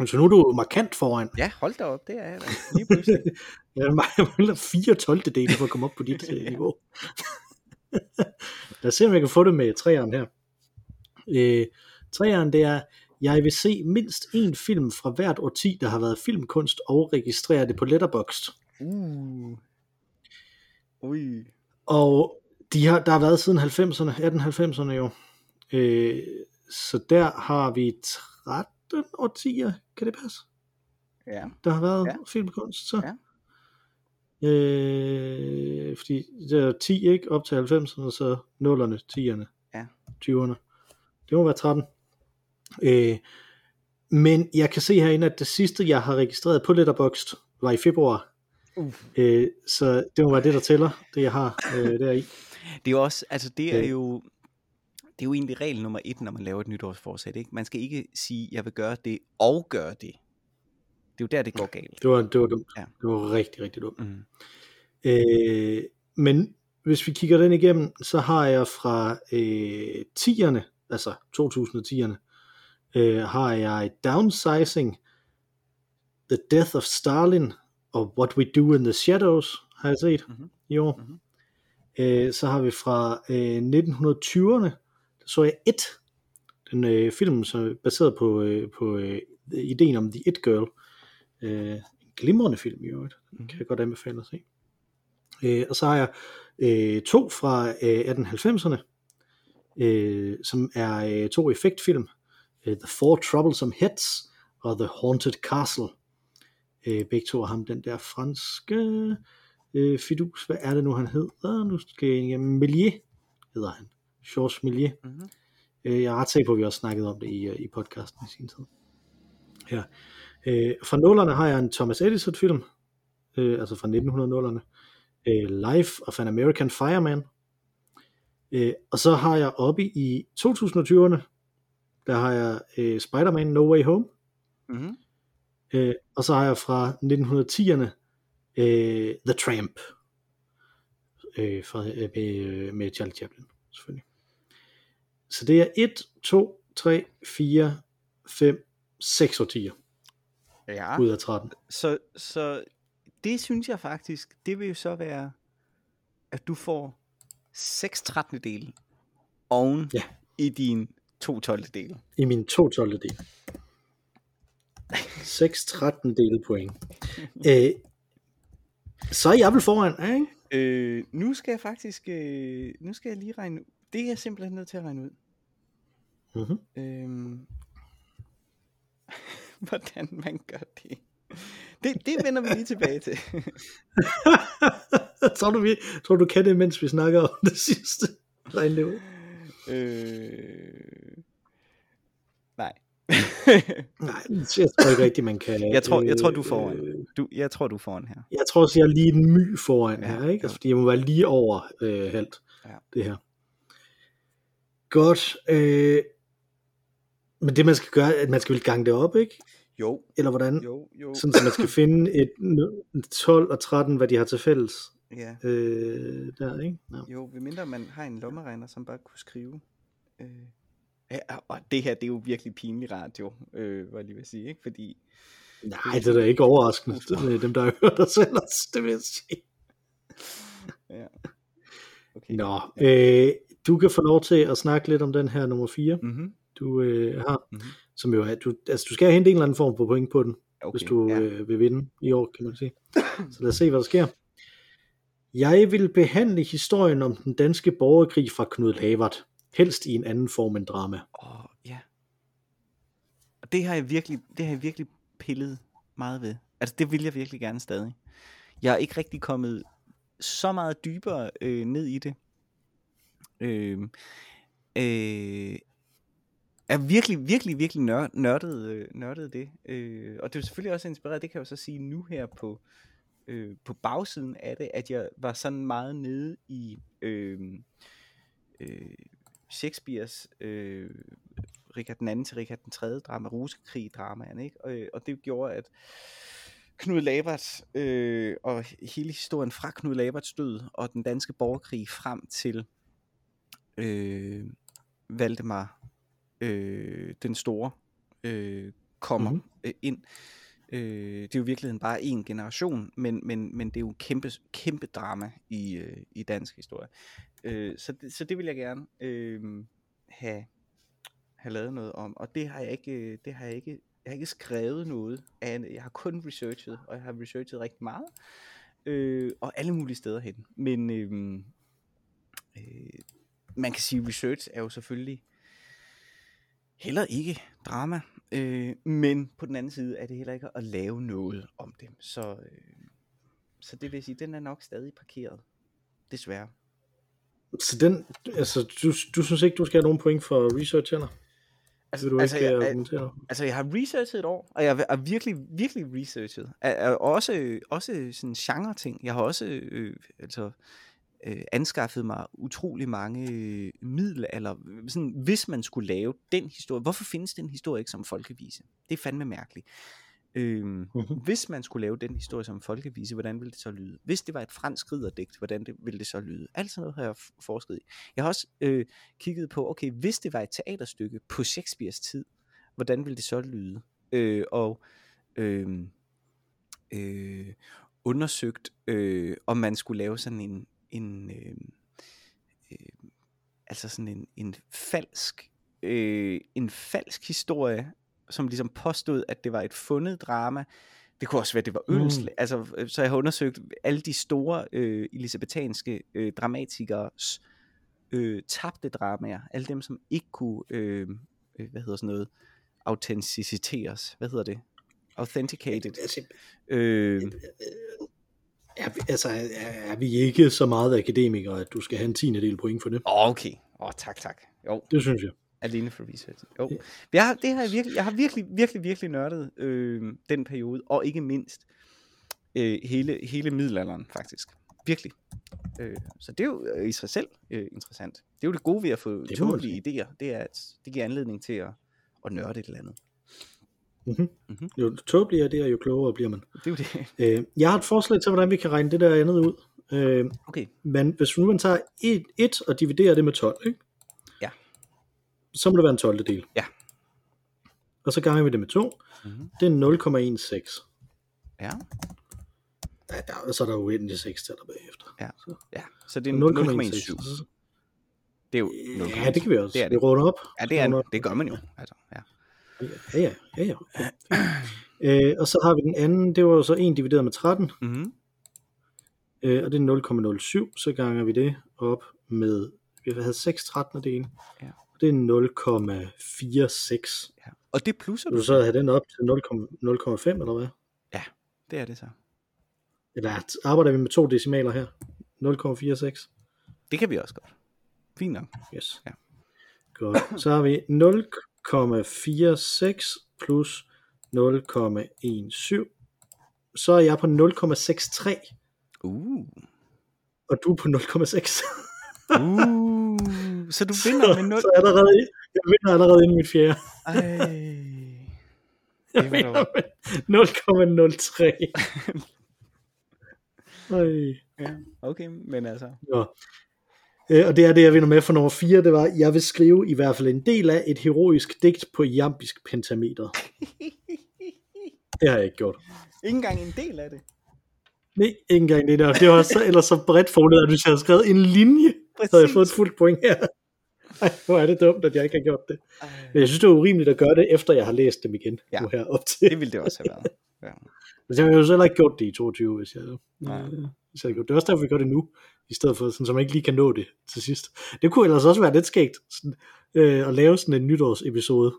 Så nu er du markant foran. Ja, hold da op, det er jeg da. Lige pludselig. <laughs> Jeg mangler fire 12. dele for at komme op på dit <laughs> øh, niveau. Lad os se, om jeg kan få det med træeren her. Øh, træeren, det er, jeg vil se mindst en film fra hvert årti, der har været filmkunst, og registrere det på Letterboxd. Uh. Ui. Og de har, der har været siden 90'erne, 1890'erne jo. Øh, så der har vi 13 årtier, kan det passe? Ja. Der har været Ja. filmkunst, så. Ja. Øh, fordi der er 10, ikke? Op til 90'erne, så 0'erne, 10'erne, Ja. 20'erne. Det må være 13. Øh, men jeg kan se herinde, at det sidste, jeg har registreret på Letterboxd, var i februar. Uh. Øh, så det må være det, der tæller, det jeg har øh, deri. Det er også, altså det er Øh. jo, det er jo egentlig regel nummer et, når man laver et nytårsforsæt, ikke? Man skal ikke sige, jeg vil gøre det og gøre det. Det er jo der, det går galt. Det var, det var dumt. Ja. Det var rigtig, rigtig dumt. Mm. Øh, men hvis vi kigger den igennem, så har jeg fra øh, 10'erne, altså 2010'erne, øh, har jeg Downsizing, The Death of Stalin, og What We Do in the Shadows, har jeg set Mhm. i år. Mhm. Øh, så har vi fra øh, 1920'erne, der så jeg It, den øh, film, som er baseret på, øh, på øh, ideen om The It Girl. Øh, en glimrende film i øvrigt, den kan jeg godt anbefale at se. Øh, og så har jeg øh, to fra øh, 1890'erne, øh, som er øh, to effektfilm. Øh, The Four Troublesome Heads og The Haunted Castle. Øh, begge to af ham, den der franske øh, fidus, hvad er det nu han hedder? Nu skal jeg igennem. Millier hedder han. Georges Millier. Mm-hmm. Øh, jeg er ret sikker på, at vi også snakket om det i, øh, i podcasten i sin tid. Ja. Øh, fra nullerne har jeg en Thomas Edison film, øh, altså fra 1900-nullerne. Øh, Life of an American Fireman. Øh, og så har jeg oppe i 2020'erne, der har jeg øh, Spider-Man No Way Home. Mm-hmm. Øh, og så har jeg fra 1910'erne øh, The Tramp. Øh, fra, øh, med, med Charlie Chaplin, selvfølgelig. Så det er 1, 2, 3, 4, 5, 6 årtier Ja. ud af 13. Så, så det synes jeg faktisk, det vil jo så være, at du får 6 13 dele oven Ja. i din 2 12 dele. I min 2 12. del. 6 13 dele point. Øh, så er jeg vel foran, ikke? Øh, nu skal jeg faktisk, øh, nu skal jeg lige regne Det er jeg simpelthen nødt til at regne ud. Mm-hmm. Øhm, <laughs> hvordan man gør det. Det, det vender vi lige tilbage til. <laughs> tror, du, vi, tror du kan det, mens vi snakker om det sidste? Regn det ud. øh, nej. <laughs> Nej, jeg tror ikke rigtigt, man kan. jeg, tror, jeg tror, du får øh, en. Du, jeg tror, du får en her. Jeg tror også, jeg er lige en my foran Ja, her, ikke? Altså, fordi jeg må være lige over øh, halvt, Ja. det her. Godt. Øh, men det man skal gøre, at man skal vel gange det op, ikke? Jo, Eller hvordan? jo, jo. Sådan, så man skal finde <laughs> et n- 12 og 13, hvad de har til fælles. Ja, Øh, der, ikke? Ja. jo, medmindre man har en lommeregner, som bare kunne skrive. Øh, ja, og det her, det er jo virkelig pinlig radio, øh, hvad jeg lige vil sige, ikke? Fordi Nej, det er da ikke overraskende. Det er dem, der har hørt os ellers, det vil jeg sige. Ja. Okay. Nå, øh, du kan få lov til at snakke lidt om den her nummer 4, Mm-hmm. du øh, har, Mhm. som jo er, du, altså du skal hente en eller anden form for point på den, Okay. hvis du ja. øh, vil vinde i år, kan man sige. Så lad os se, hvad der sker. Jeg vil behandle historien om den danske borgerkrig fra Knud Lavard, helst i en anden form end drama. Åh, ja. Og det har jeg virkelig, det har jeg virkelig pillet meget ved. Altså, det vil jeg virkelig gerne stadig. Jeg er ikke rigtig kommet så meget dybere øh, ned i det. Øh, øh, er virkelig, virkelig, virkelig nør, nørdet, øh, nørdet det. Øh, og det er selvfølgelig også inspireret, det kan jeg jo så sige nu her på, øh, på bagsiden af det, at jeg var sådan meget nede i øh, øh, Shakespeares øh, Richard den anden til Richard den tredje drama, Rosekrig dramaen, ikke? Og, øh, og det gjorde, at Knud Lavard øh, og hele historien fra Knud Lavards død og den danske borgerkrig frem til øh, Valdemar øh, den store øh, kommer Mhm. mm-hmm. øh, ind. Øh, det er jo i virkeligheden bare en generation, men, men, men det er jo kæmpe, kæmpe drama i, øh, i dansk historie. Øh, så, det, så det vil jeg gerne øh, have, have lavet noget om, og det har jeg ikke, øh, det har jeg ikke, jeg har ikke skrevet noget af, jeg har kun researchet, og jeg har researchet rigtig meget, øh, og alle mulige steder hen. Men øh, øh, man kan sige, research er jo selvfølgelig heller ikke drama, øh, men på den anden side er det heller ikke at lave noget om det. Så, øh, så det vil sige, den er nok stadig parkeret. Desværre. Så den, altså, du, du synes ikke, du skal have nogen point for research heller? Altså, Vil du altså, ikke jeg, øh, jeg, argumentere? altså, jeg har researchet et år, og jeg har virkelig, virkelig researchet. Er også, også sådan genre ting. Jeg har også øh, altså, øh, anskaffet mig utrolig mange øh, midler, eller sådan, hvis man skulle lave den historie. Hvorfor findes den historie ikke som folkevise? Det er fandme mærkeligt. Mhm. Hvis man skulle lave den historie som folkevise, hvordan ville det så lyde? Hvis det var et fransk ridderdigt, hvordan det, ville det så lyde? Alt sådan noget har jeg forsket i. Jeg har også øh, kigget på, okay, hvis det var et teaterstykke på Shakespeares tid, hvordan ville det så lyde? Øh, og øh, øh, undersøgt, øh, om man skulle lave sådan en, en øh, øh, altså sådan en, en falsk, øh, en falsk historie, som ligesom påstod, at det var et fundet drama. Det kunne også være, at det var Ølsle. Mm. Altså, øh, så jeg har undersøgt alle de store øh, elisabethanske øh, dramatikers øh, tabte dramaer. Alle dem, som ikke kunne, øh, øh, hvad hedder sådan noget, autenticiteres. Hvad hedder det? Authenticated. Altså, Øh, er, vi- altså, er, er vi ikke så meget akademikere, at du skal have en tiende del point for det? okay. Åh, oh, tak, tak. Jo, Det synes jeg. alene for research. Jo. Jeg har, det har jeg, virkelig, jeg har virkelig, virkelig, virkelig nørdet øh, den periode, og ikke mindst øh, hele, hele middelalderen, faktisk. Virkelig. Øh, så det er jo øh, i sig selv øh, interessant. Det er jo det gode ved at få tåbelige idéer, det er, at det giver anledning til at, at nørde et eller andet. Mm-hmm. Mhm. Jo tåbeligere det er, jo klogere bliver man. Det er jo det. <laughs> Øh, jeg har et forslag til, hvordan vi kan regne det der andet ud. Øh, Okay. men hvis nu man tager 1, 1 og dividerer det med 12, ikke? Ja. så må det være en 12. del. Ja. Og så ganger vi det med 2. Mhm. Det er 0,16. Ja, Ja, der, og så er der uendelig 6 taler bagefter. ja. Så. ja. Så det er 0,17. 0,16. Det er jo Ja, det kan vi også. Det er Vi det. runder op. Ja, det, er, det gør man jo. Altså, ja. Ja, ja, ja. ja. øh, og så har vi den anden, det var jo så 1 divideret med 13, Mm-hmm. øh, og det er 0,07, så ganger vi det op med, vi har 6 13 dele, Ja. og det er 0,46. ja. Og det plusser du du så have den op til 0,05 eller hvad? Det er det så. Eller arbejder vi med to decimaler her? 0,46? Det kan vi også godt. Fint nok. Yes. Ja. Godt. Så har vi 0,46 plus 0,17. Så er jeg på 0,63, Uh. og du er på 0,6. Uh. Så du vinder med 0. så allerede, jeg vinder allerede inden mit fjerde. Ej. <laughs> Det var vinder dog- med 0,03. <laughs> Ej. Ja, okay, men altså. Nå. Øh, Og det er det, jeg vinder med for nummer 4, det var, jeg vil skrive i hvert fald en del af et heroisk digt på jambisk pentameter. Det har jeg ikke gjort. Ikke engang en del af det. Nej, ikke engang det der. Det var så, ellers så bredt formuleret, at hvis jeg havde skrevet en linje, så havde jeg fået et fuldt point her. Ej, hvor er det dumt, at jeg ikke har gjort det. Ej, Men jeg synes, det er urimeligt at gøre det, efter jeg har læst dem igen. Ja. Ja. Nu her op til. det ville det også have været. Ja. <laughs> Men jeg har jo så heller ikke gjort det i 22, hvis jeg, Nej. øh, gjort det. Er også derfor, vi gør det nu, i stedet for, sådan, så man ikke lige kan nå det til sidst. Det kunne ellers også være lidt skægt, sådan, øh, at lave sådan en nytårsepisode,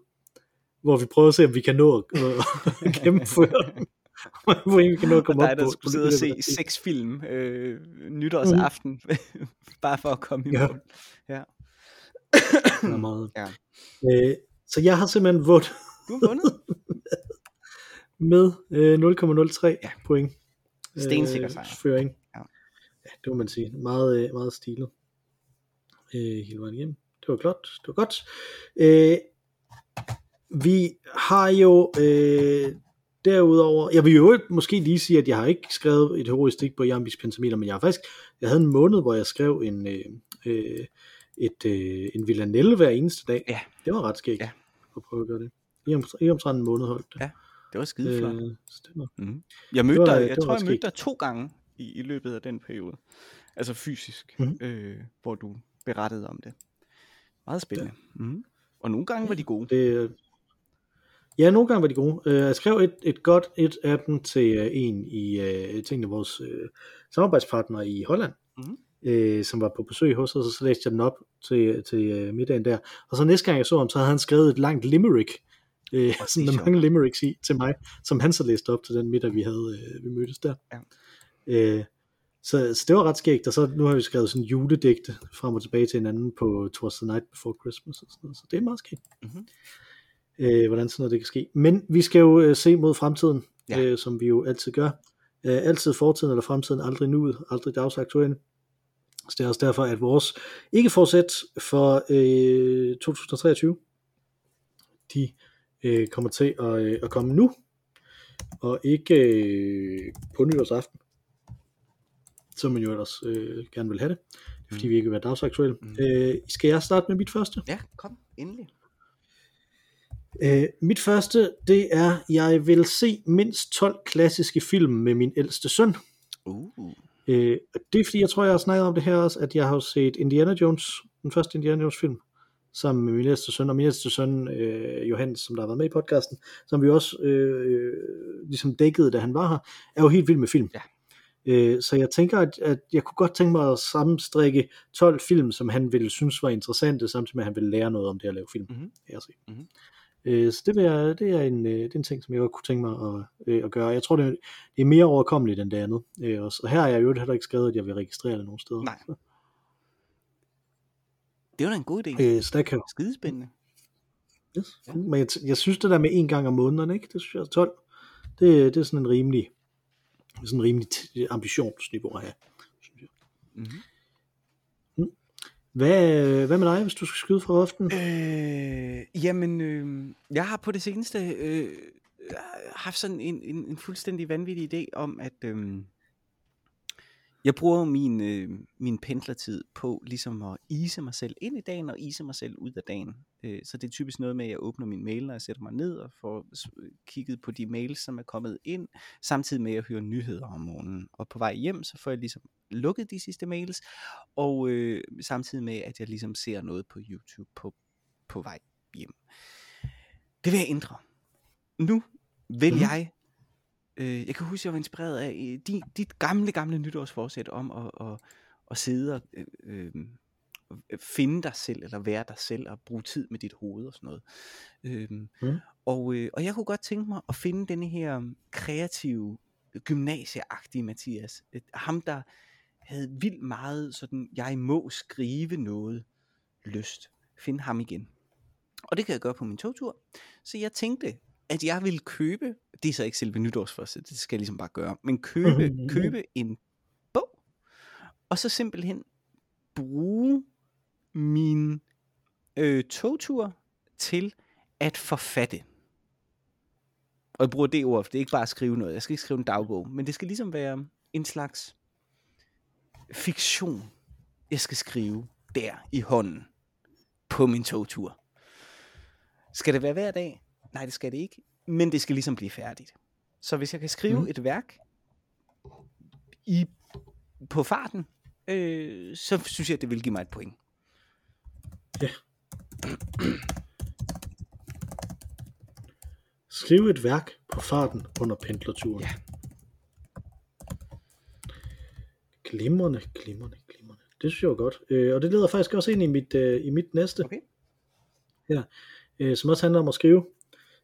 hvor vi prøver at se, om vi kan nå at, at gennemføre den. <laughs> hvor vi kan nå at Og komme dig, op der skulle sidde og se seks film øh, nytårsaften, <laughs> bare for at komme i Ja. mål. Ja. Det er meget. Ja. Øh, så jeg har simpelthen vundet Du har vundet. <laughs> med øh, 0,03 Ja. point. Stensikker sejr. Føring. Ja. det må man sige. Meget, øh, meget stilet. Øh, hele vejen igennem. Det var godt. Det var godt. Øh, vi har jo øh, derudover, jeg vil jo måske lige sige, at jeg har ikke skrevet et digt på Jambis pentameter, men jeg har faktisk, jeg havde en måned, hvor jeg skrev en, øh, øh, et, øh, en villanelle hver eneste dag. Ja. Det var ret skægt Ja. at prøve at gøre det. I, om, i omtrent en måned holdt det. Ja, Det var skide flot. Øh, var, Mm. Jeg mødte var- dig, jeg var tror, jeg mødte dig to gange i, i løbet af den periode. Altså fysisk, Mhm. øh, hvor du berettede om det. Meget spændende. Ja. Mm. Og nogle gange var de gode. det, ja, nogle gange var de gode. Øh, Jeg skrev et, et godt et af dem til øh, en i til en af vores øh, samarbejdspartnere i Holland, Mhm. øh, som var på besøg hos os, og så læste jeg den op til, til middagen der. Og så næste gang jeg så ham, så havde han skrevet et langt limerick, øh, sådan med mange limericks i til mig, som han så læste op til den middag, vi havde, øh, vi mødtes der. Ja. Øh, så, så det var ret skægt, og så nu har vi skrevet sådan juledigte frem og tilbage til hinanden på Towards the Night Before Christmas og sådan noget, så det er meget skægt Mhm. øh, hvordan sådan noget det kan ske. Men vi skal jo øh, se mod fremtiden, Ja. øh, som vi jo altid gør. Øh, altid fortiden eller fremtiden, aldrig nuet, aldrig dagsaktuelle. Så det er også derfor, at vores ikke forsæt for øh, 2023, de øh, kommer til at, øh, at komme nu, og ikke øh, på nytårsaften, som man jo ellers øh, gerne vil have det, fordi Mm. vi ikke vil være dagsaktuelle. Mm. Øh, skal jeg starte med mit første? Ja, kom, endelig. Øh, mit første, det er, jeg vil se mindst 12 klassiske film med min ældste søn. Uh. Øh, det er fordi, jeg tror, jeg har snakket om det her også, at jeg har set Indiana Jones den første Indiana Jones film, sammen med min næste søn, og min næste søn, øh, Johannes, som der har været med i podcasten, som vi også øh, ligesom dækkede, da han var her, er jo helt vild med film. Ja. Øh, så jeg tænker, at, at jeg kunne godt tænke mig at sammenstrikke 12 film, som han ville synes var interessante, samtidig med, at han ville lære noget om det at lave film. Mhm. Jeg. Mhm. Øh, så det, vil jeg, det, er en, øh, det er en ting, som jeg godt kunne tænke mig at, øh, at gøre. Jeg tror, det er, det er mere overkommeligt end det andet. Øh. Og her har jeg jo heller ikke skrevet, at jeg vil registrere det nogen steder. Nej. Så, Det var da en god idé. øh, så der kan Skidespændende. Yes. Ja. Men jeg, jeg synes det der med en gang om måneden, ikke? det synes jeg er 12, det, det er sådan en rimelig, sådan en rimelig t- ambitionsniveau at have. Synes jeg. Mm-hmm. Hvad, hvad med dig, hvis du skal skyde fra hoften? Øh, jamen, øh, jeg har på det seneste øh, haft sådan en, en, en fuldstændig vanvittig idé om, at øh, jeg bruger min, øh, min pendlertid på ligesom at ise mig selv ind i dagen og ise mig selv ud af dagen. Øh, så det er typisk noget med, at jeg åbner min mail, når jeg sætter mig ned og får s- kigget på de mails, som er kommet ind, samtidig med at jeg hører nyheder om morgenen. Og på vej hjem, så får jeg ligesom lukket de sidste mails, og øh, samtidig med, at jeg ligesom ser noget på YouTube på, på vej hjem. Det vil jeg ændre. Nu vil mm. jeg, øh, jeg kan huske, jeg var inspireret af øh, dit, dit gamle, gamle nytårsforsæt om at, at, at sidde og øh, øh, finde dig selv, eller være dig selv, og bruge tid med dit hoved og sådan noget. Øhm, Mm. og, øh, og jeg kunne godt tænke mig at finde denne her kreative, gymnasieagtige Mathias. Ham, der havde vildt meget sådan, jeg må skrive noget lyst. Finde ham igen. Og det kan jeg gøre på min togtur. Så jeg tænkte, at jeg ville købe, det er så ikke selve nytårsforsæt, det skal jeg ligesom bare gøre, men købe, <laughs> købe en bog, og så simpelthen bruge min øh, togtur til at forfatte. Og jeg bruger det ord, det er ikke bare at skrive noget. Jeg skal ikke skrive en dagbog, men det skal ligesom være en slags fiktion, jeg skal skrive der i hånden på min togtur. Skal det være hver dag? Nej, det skal det ikke. Men det skal ligesom blive færdigt. Så hvis jeg kan skrive Mm. et værk i, på farten, øh, så synes jeg, at det vil give mig et point. Skriv et værk på farten under pendlerturen. Ja. Glimrende, glimrende, glimrende. Det synes jeg var godt. Øh, og det leder faktisk også ind i mit, øh, i mit næste. Okay. Ja, øh, som også handler om at skrive.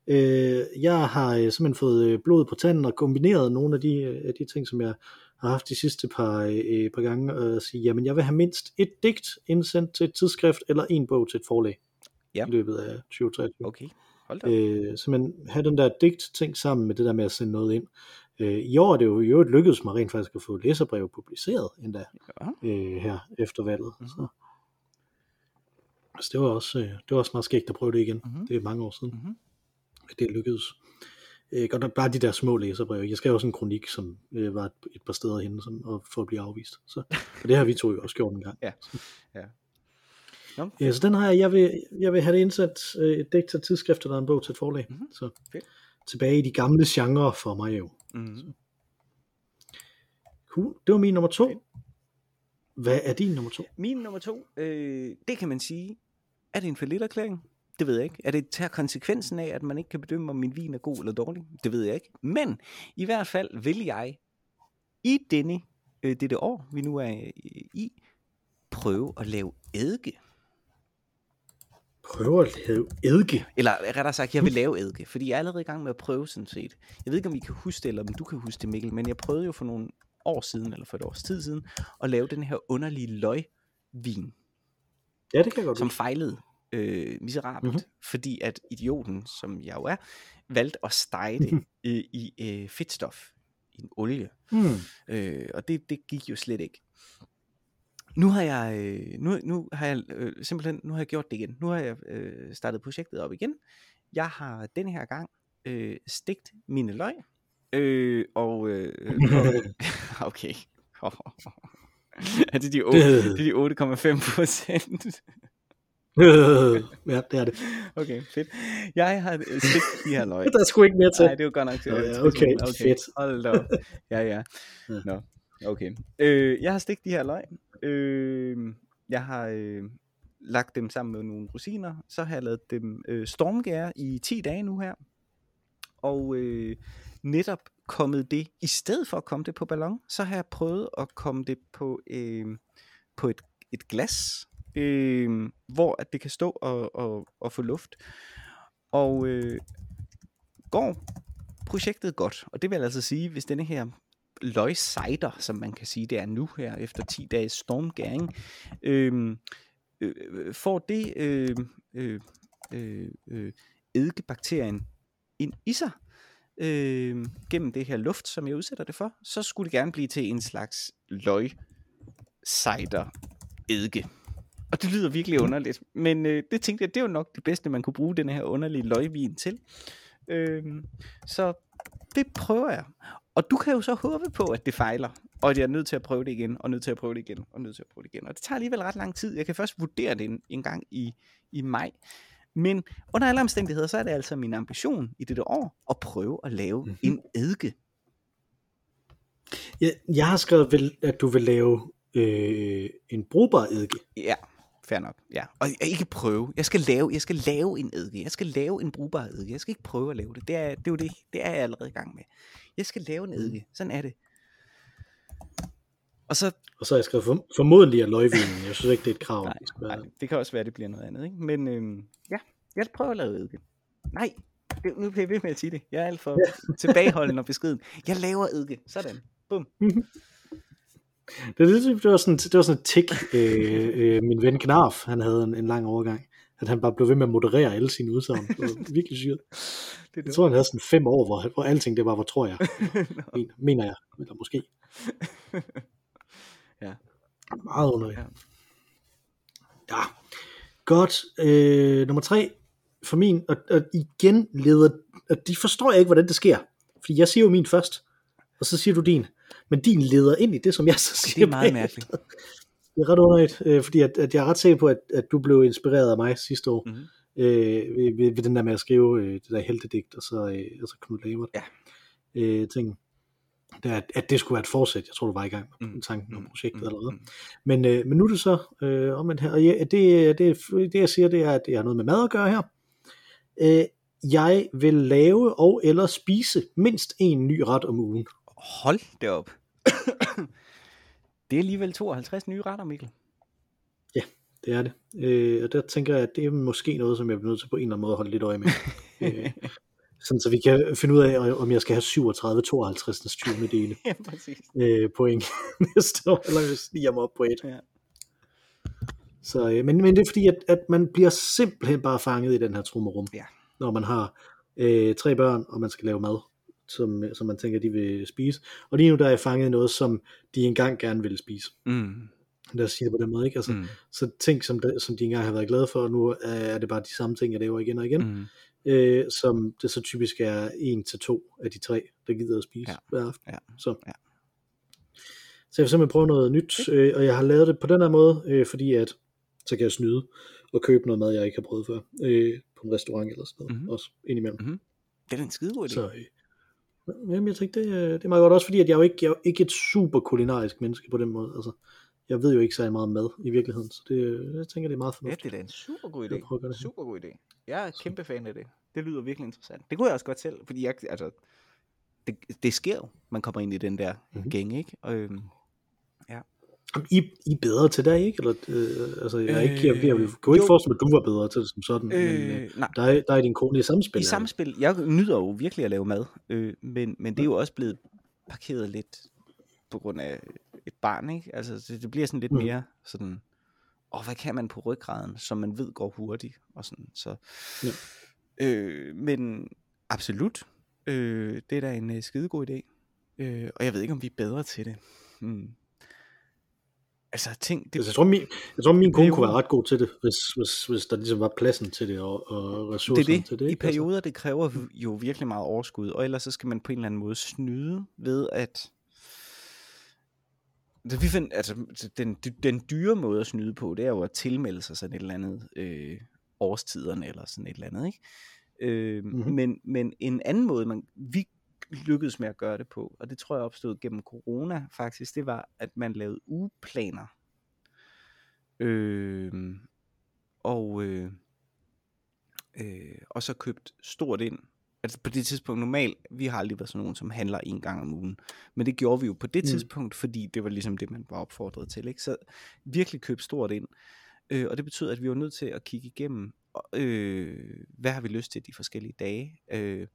Øh, jeg har øh, simpelthen fået øh, blod på tanden og kombineret nogle af de, øh, de ting, som jeg har haft de sidste par, øh, par gange, og sige, jamen jeg vil have mindst et digt indsendt til et tidsskrift, eller en bog til et forlag Ja. i løbet af 2023 Okay, hold da. øh, simpelthen have den der digt-ting sammen med det der med at sende noget ind. Øh, I år er det jo i øvrigt lykkedes mig rent faktisk at få læserbreve publiceret endda Ja. øh, her efter valget. Mhm. Så. Altså, det var også, øh, det var også meget skægt at prøve det igen. Mhm. Det er mange år siden, Mhm. At det lykkedes. Øh, godt nok bare de der små læserbreve. Jeg skrev også en kronik, som øh, var et, par steder henne, som, og for at blive afvist. Så, og det har vi to jo også gjort en gang. <laughs> Ja. Ja. Nå, Ja, så den har jeg, jeg vil, jeg vil have det indsat øh, et digt til et tidsskrift eller en bog til et forlag. Mhm. Så Fedt. tilbage i de gamle genrer for mig jo. mm. Cool. Det var min nummer to. Hvad er din nummer to? Min nummer to, øh, det kan man sige, er det en forlitterklæring? Det ved jeg ikke. Er det tager konsekvensen af, at man ikke kan bedømme, om min vin er god eller dårlig? Det ved jeg ikke. Men i hvert fald vil jeg i denne, øh, dette år, vi nu er øh, i, prøve at lave eddike. Prøv at lave eddike. Eller rettere sagt, jeg vil lave eddike, fordi jeg er allerede i gang med at prøve sådan set. Jeg ved ikke, om I kan huske det, eller om du kan huske det, Mikkel, men jeg prøvede jo for nogle år siden, eller for et års tid siden, at lave den her underlige løgvin. Ja, det kan jeg godt som fejlede øh, miserabelt, Mhm. mm-hmm. fordi at idioten, som jeg jo er, valgte at stege det i, i øh, fedtstof, i en olie, Hmm. øh, og det, det gik jo slet ikke. Nu har jeg, øh, nu, nu har jeg øh, simpelthen, nu har jeg gjort det igen. Nu har jeg øh, startet projektet op igen. Jeg har den her gang øh, stegt mine løg, øh, og, øh, okay, er det de 8,5 procent? <laughs> ja, det er det. Okay, fedt. Jeg har øh, stegt de her løg. <laughs> Der er sgu ikke mere til. Nej, det er jo godt nok. Ja, øh, ja, okay, fedt. Hold da op. Ja, ja. Nå, okay. Øh, jeg har stegt de her løg. Øh, jeg har øh, lagt dem sammen med nogle rosiner, så har jeg lavet dem øh, stormgære i 10 dage nu her, og øh, netop kommet det, i stedet for at komme det på ballon, så har jeg prøvet at komme det på, øh, på et, et glas, øh, hvor at det kan stå og, og, og få luft. Og øh, går projektet godt, og det vil altså sige, hvis denne her løgsejder, som man kan sige, det er nu her, efter 10 dages stormgæring, øhm, øh, øh, får det øh, øh, øh, øh, eddikebakterien ind i sig, øh, gennem det her luft, som jeg udsætter det for, så skulle det gerne blive til en slags løg cider eddike. Og det lyder virkelig underligt, men øh, det tænkte jeg, det er jo nok det bedste, man kunne bruge den her underlige løgvin til. Øh, så det prøver jeg. Og du kan jo så håbe på, at det fejler, og at jeg er nødt til at prøve det igen, og nødt til at prøve det igen, og nødt til at prøve det igen. Og det tager alligevel ret lang tid. Jeg kan først vurdere det en, en gang i, i maj. Men under alle omstændigheder, så er det altså min ambition i dette år at prøve at lave mm-hmm. en eddike. Jeg, jeg har skrevet, at du vil lave øh, en brugbar eddike. Ja, fair nok. Ja. Og jeg ikke prøve. Jeg skal lave, jeg skal lave en eddike. Jeg skal lave en brugbar eddike. Jeg skal ikke prøve at lave det. Det er, det er jo det. Det er jeg allerede i gang med. Jeg skal lave en eddike. Sådan er det. Og så, og så har jeg skrevet for, formodentlig af løgvinen. Jeg synes ikke, det er et krav. Nej, det, nej, det kan også være, at det bliver noget andet. Ikke? Men øhm, ja, jeg prøver at lave eddike. Nej, det, nu bliver jeg ved med at sige det. Jeg er alt for ja. tilbageholdende og beskeden. Jeg laver eddike. Sådan. Bum. Det, det, det, var sådan, det var sådan et tik, øh, øh, min ven Knarf, han havde en, en lang overgang. At han bare blev ved med at moderere alle sine udsagn. Det var virkelig sygt. <laughs> Det jeg tror, han havde sådan fem år, hvor, hvor alting det var, hvor tror jeg. <laughs> no. mener jeg. Eller måske. <laughs> ja. Meget underligt. Ja. ja. Godt. Øh, nummer tre for min, og, og igen leder, og de forstår jeg ikke, hvordan det sker. Fordi jeg siger jo min først, og så siger du din. Men din leder ind i det, som jeg så siger. Det er meget mærkeligt. Det er ret underligt, øh, fordi at, at jeg er ret sikker på, at, at du blev inspireret af mig sidste år, mm-hmm. øh, ved, ved, ved den der med at skrive øh, det der heltedigt, og så, øh, og så Knud Lavert. Ja. Øh, ting. Det er, at det skulle være et forsæt. Jeg tror, du var i gang med mm. tanken om mm. projektet mm. allerede. Mm. Men, øh, men nu er det så øh, om her. Og ja, det, det, det, jeg siger, det er, at det har noget med mad at gøre her. Øh, jeg vil lave og eller spise mindst en ny ret om ugen. Hold det op. det er alligevel 52 nye retter, Mikkel. Ja, det er det. Øh, og der tænker jeg, at det er måske noget, som jeg bliver nødt til på en eller anden måde at holde lidt øje med. <laughs> øh, sådan så vi kan finde ud af, om jeg skal have 37, 52, 20 dele <laughs> ja, præcis. Øh, point <laughs> næste år, eller hvis jeg må op på et. Ja. Så, øh, men, men det er fordi, at, at man bliver simpelthen bare fanget i den her trummerum, ja. når man har øh, tre børn, og man skal lave mad, som, som man tænker, de vil spise. Og lige nu der er jeg fanget noget, som de engang gerne ville spise. Mm. Lad os sige det på den måde, ikke? Altså, mm. Så ting, som, de, som de engang har været glade for, og nu er det bare de samme ting, jeg laver igen og igen. Mm. Øh, som det så typisk er en til to af de tre, der gider at spise ja. hver aften. Ja. Så. Ja. så jeg vil simpelthen prøve noget nyt, øh, og jeg har lavet det på den her måde, øh, fordi at så kan jeg snyde og købe noget mad, jeg ikke har prøvet før, øh, på en restaurant eller sådan noget, mm-hmm. også indimellem. Mm-hmm. Det er en skide god idé. Så, øh, jamen, jeg tænkte, det, det er meget godt, også fordi at jeg jo ikke, jeg er jo ikke et super kulinarisk menneske på den måde, altså, jeg ved jo ikke så meget mad i virkeligheden, så det, jeg tænker, det er meget fornuftigt. Ja, det er da en super god idé. Super god idé. Jeg er kæmpe fan af det. Det lyder virkelig interessant. Det kunne jeg også godt selv, fordi jeg, altså, det, det sker jo, man kommer ind i den der mm-hmm. gæng, ikke? Og, øhm. I, I er bedre til det, ikke? Eller, øh, altså, jeg, er ikke, jeg, jeg, jeg kunne ikke forestille mig, at du var bedre til det som sådan, øh, men øh, nej. Der, er, der er din kone i samspil. I samspil. Jeg nyder jo virkelig at lave mad, øh, men, men det er jo også blevet parkeret lidt på grund af et barn, ikke? Altså, det, det bliver sådan lidt mm. mere sådan, og hvad kan man på ryggraden, som man ved går hurtigt, og sådan, så... Ja. Øh, men absolut, øh, det er da en uh, skidegod idé, øh, og jeg ved ikke, om vi er bedre til det. Hmm. Altså, tænk, det... Altså, jeg tror, min, jeg tror, min kone kunne være ret god til det, hvis, hvis, hvis der ligesom var pladsen til det, og, og ressourcerne det det. til det. I perioder, det kræver jo virkelig meget overskud, og ellers så skal man på en eller anden måde snyde ved, at det, vi find, altså, den, den dyre måde at snyde på, det er jo at tilmelde sig sådan et eller andet øh, årstiderne, eller sådan et eller andet, ikke? Øh, mm-hmm. men, men en anden måde, man, vi lykkedes med at gøre det på, og det tror jeg opstod gennem corona faktisk, det var, at man lavede ugeplaner. Øh, og, øh, øh, og så købt stort ind. Altså på det tidspunkt normalt, vi har aldrig været sådan nogen, som handler en gang om ugen. Men det gjorde vi jo på det mm. tidspunkt, fordi det var ligesom det, man var opfordret til. Ikke? Så virkelig købt stort ind. Øh, og det betyder, at vi var nødt til at kigge igennem, øh, hvad har vi lyst til de forskellige dage. Øh,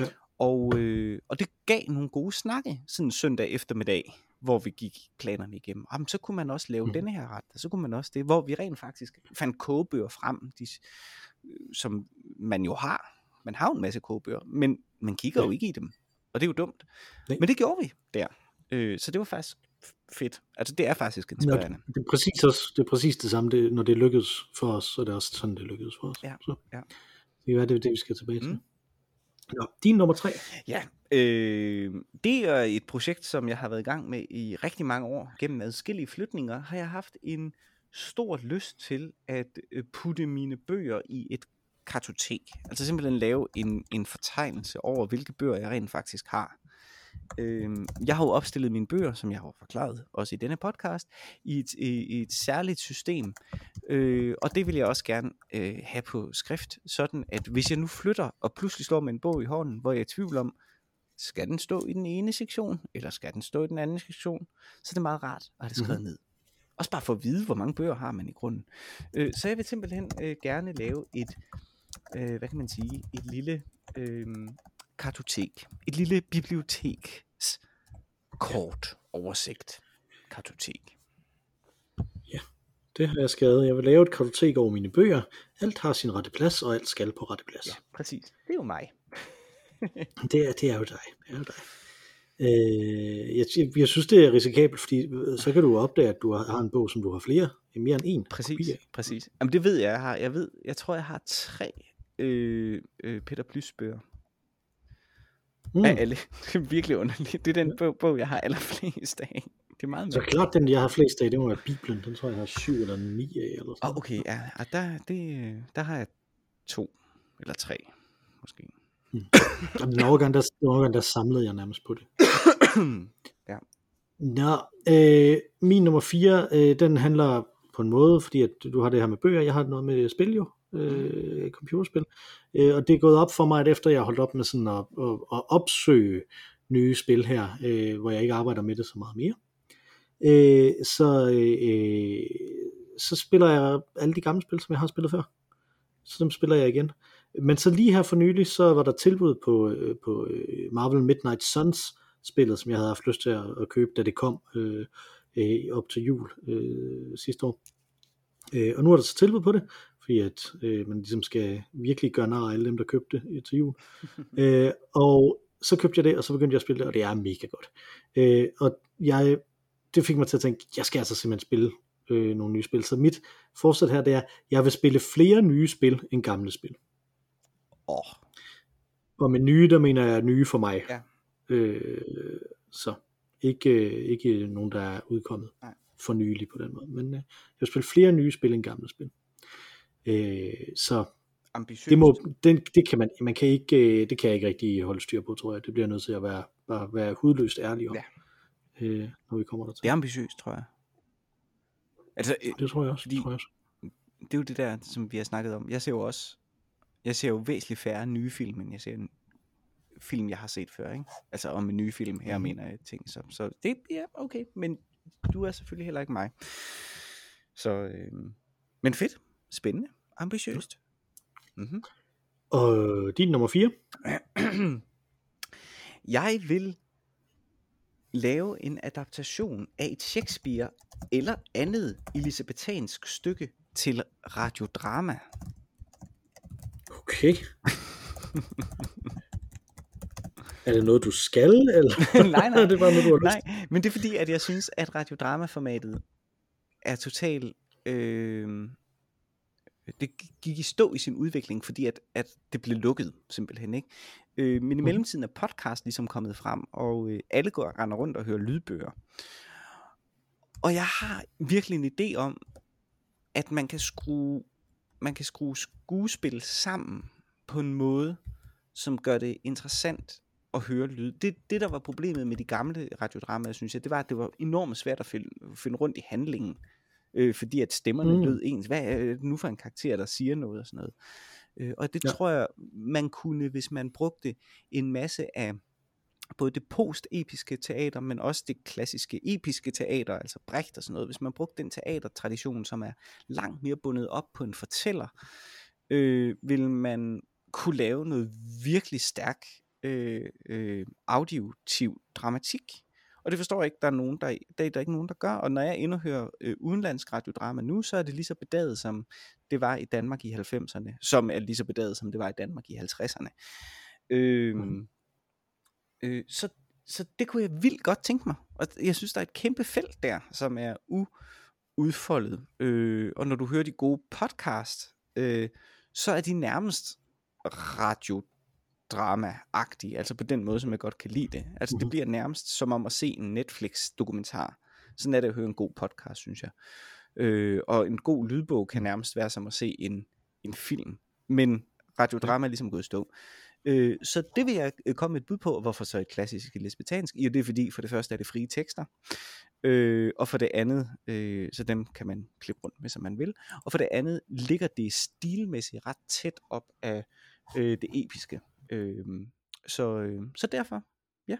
ja. Og, øh, og det gav nogle gode snakke, sådan en søndag eftermiddag, hvor vi gik planerne igennem. Jamen, så kunne man også lave mm. denne her ret, og så kunne man også det, hvor vi rent faktisk fandt kogebøger frem, de, øh, som man jo har. Man har jo en masse kogebøger, men man kigger ja. jo ikke i dem, og det er jo dumt. Nej. Men det gjorde vi der. Øh, så det var faktisk fedt. Altså det er faktisk inspirerende. Ja, det, er præcis også, det er præcis det samme, det, når det lykkedes for os, så er det også sådan, det lykkedes for os. Ja, så. ja. Det er det, det, vi skal tilbage til. Mm. Nå, din nummer tre. Ja, øh, det er et projekt, som jeg har været i gang med i rigtig mange år. Gennem adskillige flytninger har jeg haft en stor lyst til at øh, putte mine bøger i et kartotek. Altså simpelthen lave en, en fortegnelse over, hvilke bøger jeg rent faktisk har. Øh, jeg har jo opstillet mine bøger, som jeg har forklaret også i denne podcast, i et, i, i et særligt system. Øh, og det vil jeg også gerne øh, have på skrift, sådan at hvis jeg nu flytter og pludselig slår med en bog i hånden, hvor jeg er i tvivl om, skal den stå i den ene sektion, eller skal den stå i den anden sektion, så er det meget rart at have det skrevet mm-hmm. ned. Også bare for at vide, hvor mange bøger har man i grunden. Øh, så jeg vil simpelthen øh, gerne lave et, øh, hvad kan man sige, et lille øh, kartotek. Et lille biblioteks kort oversigt kartotek. Ja, det har jeg skrevet. Jeg vil lave et kartotek over mine bøger. Alt har sin rette plads, og alt skal på rette plads. Ja, præcis. Det er jo mig. <laughs> det, er, det er jo dig. Det er jo dig. Øh, jeg, jeg, synes, det er risikabelt, fordi øh, så kan du opdage, at du har, har en bog, som du har flere, mere end en Præcis, kopier. præcis. Jamen det ved jeg, jeg har. Jeg, ved, jeg tror, jeg har tre øh, øh, Peter Plys bøger. Mm. Af alle. <laughs> Det er virkelig underligt. Det er den bog, bog jeg har allerflest af. Det er meget Så klart den, jeg har flest af, det må være Bibelen. Den tror jeg, jeg har syv eller ni af. Eller sådan. Oh, okay, ja. Og der, det, der har jeg to eller tre, måske. Mm. Jamen, den overgang, der, overgang, der samlede jeg nærmest på det. <clears throat> ja. Nå, øh, min nummer fire, øh, den handler på en måde, fordi at du har det her med bøger, jeg har noget med spil jo øh, computerspil. Øh, og det er gået op for mig, at efter jeg har holdt op med sådan at, at, at opsøge nye spil her, øh, hvor jeg ikke arbejder med det så meget mere, øh, så, øh, så spiller jeg alle de gamle spil, som jeg har spillet før. Så dem spiller jeg igen. Men så lige her for nylig, så var der tilbud på, øh, på øh, Marvel Midnight Suns spillet, som jeg havde haft lyst til at, at købe, da det kom øh, øh, op til jul øh, sidste år. Øh, og nu er der så tilbud på det, fordi at øh, man ligesom skal virkelig gøre nar af alle dem, der købte det til jul. <laughs> øh, og så købte jeg det, og så begyndte jeg at spille det, og det er mega godt. Øh, og jeg, det fik mig til at tænke, jeg skal altså simpelthen spille øh, nogle nye spil. Så mit forsæt her, det er, jeg vil spille flere nye spil end gamle spil. Oh. Og med nye, der mener jeg nye for mig. Ja. Øh, så ikke, ikke nogen, der er udkommet Nej. for nylig på den måde. Men øh, jeg vil spille flere nye spil end gamle spil. Øh, så Ambitiøst. det, må, det, det kan man, man kan ikke, øh, det kan jeg ikke rigtig holde styr på, tror jeg. Det bliver nødt til at være, bare være hudløst ærlig om, Ja. øh, når vi kommer der til. Det er ambitiøst, tror jeg. Altså, øh, Det tror jeg også. Fordi- Tror jeg også. det er jo det der, som vi har snakket om. Jeg ser jo også, jeg ser jo væsentligt færre nye film, end jeg ser en film, jeg har set før, ikke? Altså om en ny film, her Mhm. mener jeg ting. Så, så det ja, okay, men du er selvfølgelig heller ikke mig. Så, øh, men fedt, spændende, ambitiøst. Mm-hmm. Og din nummer 4. <clears throat> Jeg vil lave en adaptation af et Shakespeare eller andet elisabethansk stykke til radiodrama. Okay. <laughs> er det noget, du skal, eller? <laughs> nej, nej, <laughs> det bare noget, du har nej, men det er fordi, at jeg synes, at radiodramaformatet er totalt... Øh, det gik i stå i sin udvikling, fordi at, at det blev lukket, simpelthen. ikke. Øh, men i Mhm. mellemtiden er podcast ligesom kommet frem, og øh, alle går render rundt og hører lydbøger. Og jeg har virkelig en idé om, at man kan skrue, man kan skrue skuespil sammen på en måde, som gør det interessant at høre lyd. Det, det der var problemet med de gamle radiodramaer, synes jeg, det var, at det var enormt svært at finde, finde rundt i handlingen. Øh, fordi at stemmerne Mm. lød ens. Hvad er det nu for en karakter, der siger noget og sådan noget? Øh, og det ja. tror jeg, man kunne, hvis man brugte en masse af både det post-episke teater, men også det klassiske episke teater, altså Brecht og sådan noget, hvis man brugte den teatertradition, som er langt mere bundet op på en fortæller, øh, vil man kunne lave noget virkelig stærk øh, øh, auditiv dramatik. Og det forstår jeg ikke, der er, nogen, der, der, er der er ikke nogen, der gør. Og når jeg endnu hører øh, udenlandsk radiodrama nu, så er det lige så bedaget, som det var i Danmark i 90'erne, som er lige så bedaget, som det var i Danmark i 50'erne. Øh, Mhm. øh, så, så det kunne jeg vildt godt tænke mig. Og jeg synes, der er et kæmpe felt der, som er uudfoldet. Øh, og når du hører de gode podcast, øh, så er de nærmest radiodrama-agtige, altså på den måde, som jeg godt kan lide det. Altså det Mhm. bliver nærmest som om at se en Netflix-dokumentar. Sådan er det at høre en god podcast, synes jeg. Øh, og en god lydbog kan nærmest være som at se en, en film. Men radiodrama er ligesom gået stå. Øh, så det vil jeg øh, komme et bud på, hvorfor så et klassisk lesbitansk. Jo, det er fordi, for det første er det frie tekster, øh, og for det andet, øh, så dem kan man klippe rundt med, som man vil, og for det andet ligger det stilmæssigt ret tæt op af øh, det episke. Øh, så, øh, så derfor, ja,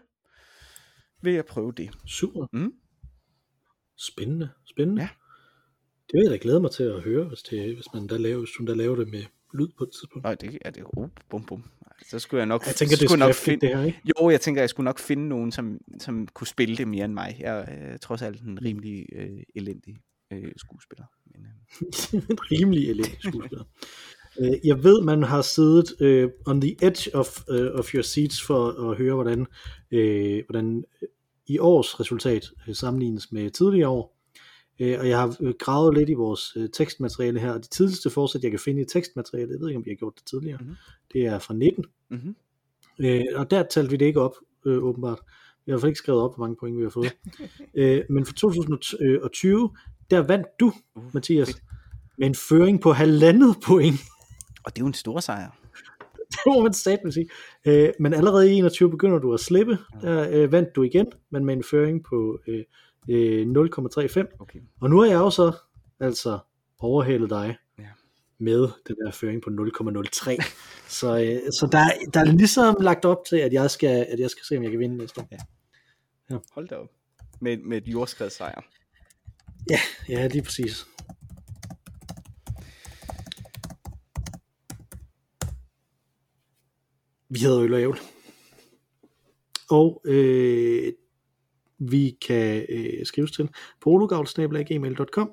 vil jeg prøve det. Super. Mm. Spændende. Spændende. Ja. Det vil jeg da glæde mig til at høre, hvis, det, hvis man da laver, hvis hun da laver det med lyd på et tidspunkt. Nej, det er det. Oh, bum, bum. Så skulle jeg nok, Jeg tænker, det skulle nok finde, det her, ikke? Jo, jeg tænker, jeg skulle nok finde nogen, som, som kunne spille det mere end mig. Jeg er øh, trods alt en rimelig øh, elendig øh, skuespiller. Men, øh, <laughs> en rimelig elendig skuespiller. <laughs> Øh, Jeg ved, man har siddet øh, on the edge of, øh, of your seats for at høre, hvordan, øh, hvordan i års resultat øh, sammenlignes med tidligere år. Øh, og jeg har øh, gravet lidt i vores øh, tekstmateriale her, og det tidligste forsæt, jeg kan finde i tekstmaterialet, jeg ved ikke, om vi har gjort det tidligere, Mhm. det er fra 19. mm-hmm. Øh, og der talte vi det ikke op, øh, åbenbart. Vi har i hvert fald ikke skrevet op, hvor mange point vi har fået. <laughs> øh, men for 2020, der vandt du, uh, Mathias, fedt. med en føring på halvandet point. Og det er jo en stor sejr. <laughs> det må man satme sige. Øh, men allerede i 21 begynder du at slippe. Der øh, vandt du igen, men med en føring på øh, øh, 0,35. Okay. Og nu har jeg jo så altså overhalet dig Ja. med den der føring på 0,03. <laughs> så øh, så der, er- der er ligesom lagt op til, at jeg skal, at jeg skal se, om jeg kan vinde næste år. Hold da op. Med, med et jordskred sejr. Ja, lige præcis. Vi hedder Øl og Ævl. Og øh, vi kan øh, skrives til pologavl.gmail.com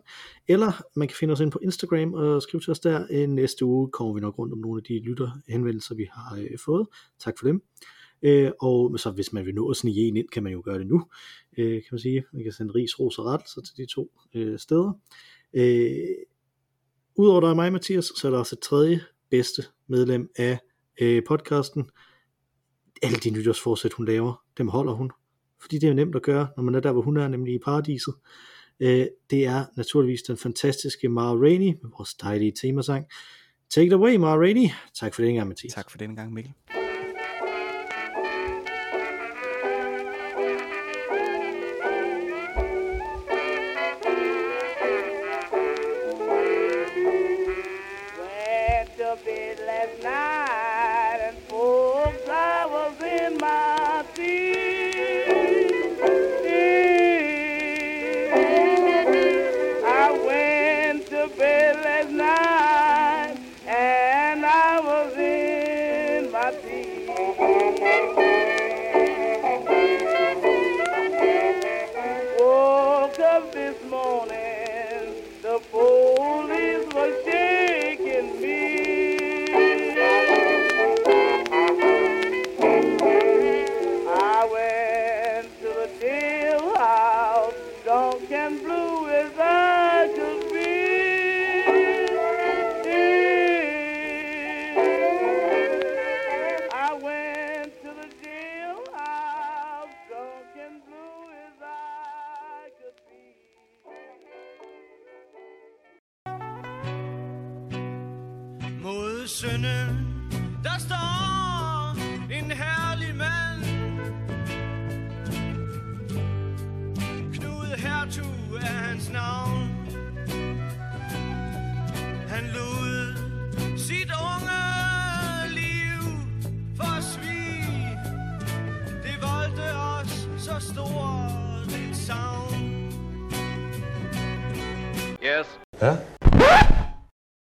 eller man kan finde os ind på Instagram og skrive til os der. Øh, næste uge kommer vi nok rundt om nogle af de lytterhenvendelser, vi har øh, fået. Tak for dem. Øh, og så hvis man vil nå at snige en ind, kan man jo gøre det nu, øh, kan man sige. Man kan sende ris, ros og rettelser til de to øh, steder. Øh, Udover dig og mig, Mathias, så er der også et tredje bedste medlem af øh, podcasten. Alle de nytårsforsæt, hun laver, dem holder hun. Fordi det er nemt at gøre, når man er der, hvor hun er, nemlig i paradiset. Øh, det er naturligvis den fantastiske Mara Rainey med vores dejlige temasang. Take it away, Mara Rainey. Tak for den gang, Mathias. Tak for denne gang, Mikkel.